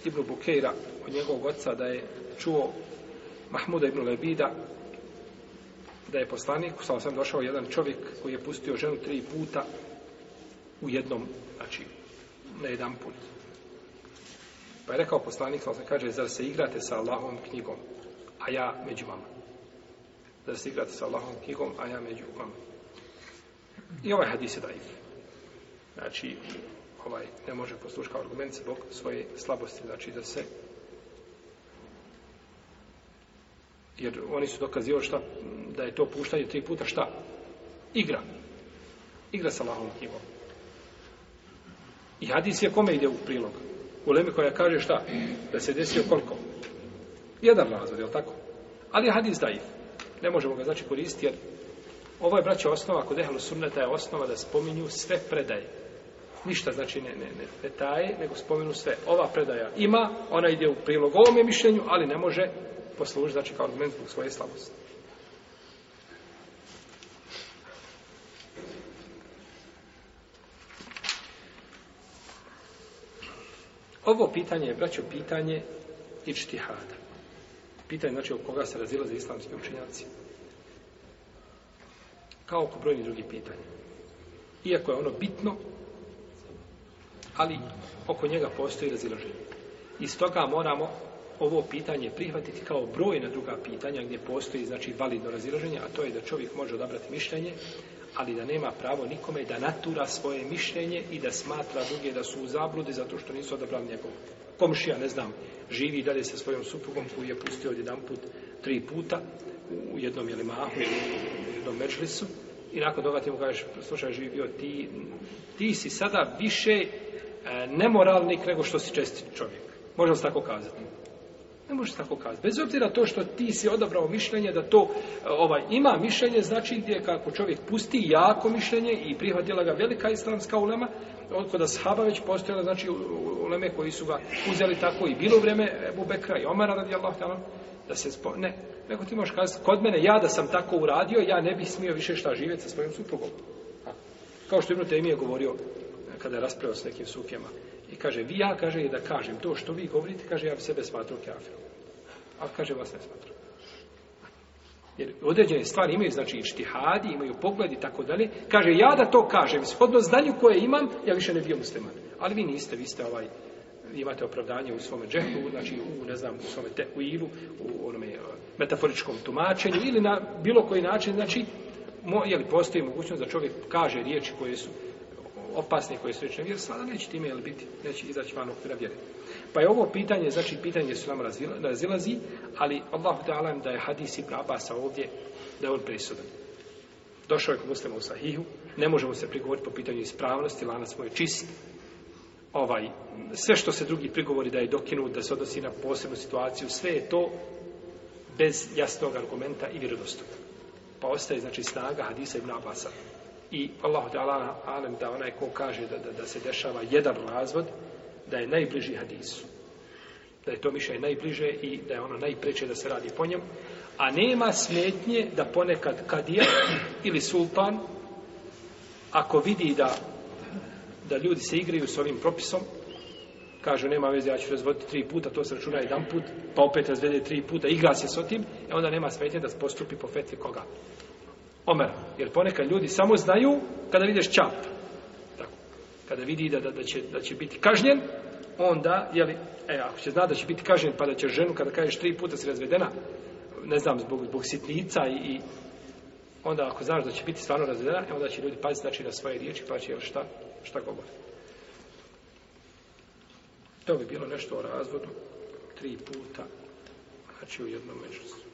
Ibn Bukeira, od njegovog oca, da je čuo Mahmuda Ibn Lebida, da je poslanik, sam sam došao jedan čovjek koji je pustio ženu tri puta u jednom, znači, na jedan put. Pa je rekao poslanik, sam kaže, zar se igrate sa Allahom knjigom, a ja među vama. Zar se igrate sa Allahom knjigom, a ja među vama. I ovaj hadis je daiv. Znači, ovaj ne može posluškao argument zbog svoje slabosti, znači da se jer oni su dokazio šta da je to puštanje tri puta šta igra igra sa Allahovom kibom i hadis je kome ide u prilog u leme koja kaže šta da se desio koliko jedan razvod, je li tako ali je hadis daji ne možemo ga znači koristiti jer ovo je braće osnova kod ehlu sunneta je osnova da spominju sve predaje ništa znači ne, ne, ne detaje nego spominu sve ova predaja ima ona ide u prilog ovom je mišljenju ali ne može poslužiti, znači, kao argument zbog svoje slabosti. Ovo pitanje je, braćo, pitanje ičtihada. Pitanje, znači, od koga se razilaze islamski učenjaci. Kao oko brojni drugi pitanja. Iako je ono bitno, ali oko njega postoji razilaženje. Iz toga moramo ovo pitanje prihvatiti kao brojna druga pitanja gdje postoji znači validno raziloženje, a to je da čovjek može odabrati mišljenje, ali da nema pravo nikome da natura svoje mišljenje i da smatra druge da su u zabludi zato što nisu odabrali njegov komšija, ne znam, živi dalje sa svojom suprugom koju je pustio od jedan put, tri puta u jednom ili mahu ili u jednom međlisu i nakon toga ti mu kažeš, slušaj, živi bio ti, ti si sada više e, nemoralnik nego što si čestit čovjek. Možemo se tako kazati. Ne možeš tako kazati. Bez obzira to što ti si odabrao mišljenje da to eh, ovaj ima mišljenje, znači ti je kako čovjek pusti jako mišljenje i prihvatila ga velika islamska ulema, od kod ashaba već postojala, znači uleme koji su ga uzeli tako i bilo vrijeme Ebu Bekra i Omara radijallahu ta'ala da se spo... ne, nego ti možeš kazati kod mene ja da sam tako uradio, ja ne bih smio više šta živjeti sa svojim suprugom. Kao što Ibn Taymi je govorio eh, kada je raspravio s nekim sukjema kaže, vi ja, kaže, da kažem to što vi govorite, kaže, ja bi sebe smatrao kafirom. A kaže, vas ne smatrao. Jer određene stvari imaju, znači, štihadi, imaju pogled i tako dalje. Kaže, ja da to kažem, shodno znanju koje imam, ja više ne bio musliman. Ali vi niste, vi ste ovaj, imate opravdanje u svome džehlu, znači u, ne znam, u svome tekuilu, u onome e, metaforičkom tumačenju ili na bilo koji način, znači, mo, jel, postoji mogućnost da čovjek kaže riječi koje su, opasni koji su rečni vjer, sada neće time ili biti, neće izaći van okvira vjere. Pa je ovo pitanje, znači pitanje su nam razilazi, ali Allah da alam da je hadis Ibn Abasa ovdje, da je on prisutan. Došao je kod muslima u sahihu, ne možemo se prigovoriti po pitanju ispravnosti, lanac moj je čist, ovaj, sve što se drugi prigovori da je dokinut, da se odnosi na posebnu situaciju, sve je to bez jasnog argumenta i vjerodostupa. Pa ostaje, znači, snaga hadisa Ibn Abasa i Allahu Teala alem da onaj ko kaže da, da, da se dešava jedan razvod, da je najbliži hadisu. Da je to mišljaj najbliže i da je ono najpreće da se radi po njemu. A nema smetnje da ponekad kadija ili sultan, ako vidi da, da ljudi se igraju s ovim propisom, kažu nema veze, ja ću razvoditi tri puta, to se računa jedan put, pa opet razvede tri puta, igra se s otim, e onda nema smetnje da postupi po fetvi koga. Omer. Jer ponekad ljudi samo znaju kada vidiš čap. Tako. Kada vidi da, da, da, će, da će biti kažnjen, onda, jeli, e, ako će zna da će biti kažnjen, pa da će ženu, kada kažeš tri puta si razvedena, ne znam, zbog, zbog sitnica i, i onda ako znaš da će biti stvarno razvedena, e, onda će ljudi paziti znači na svoje riječi, pa će, jel, šta, šta govori. To bi bilo nešto o razvodu tri puta, znači u jednom mežnosti.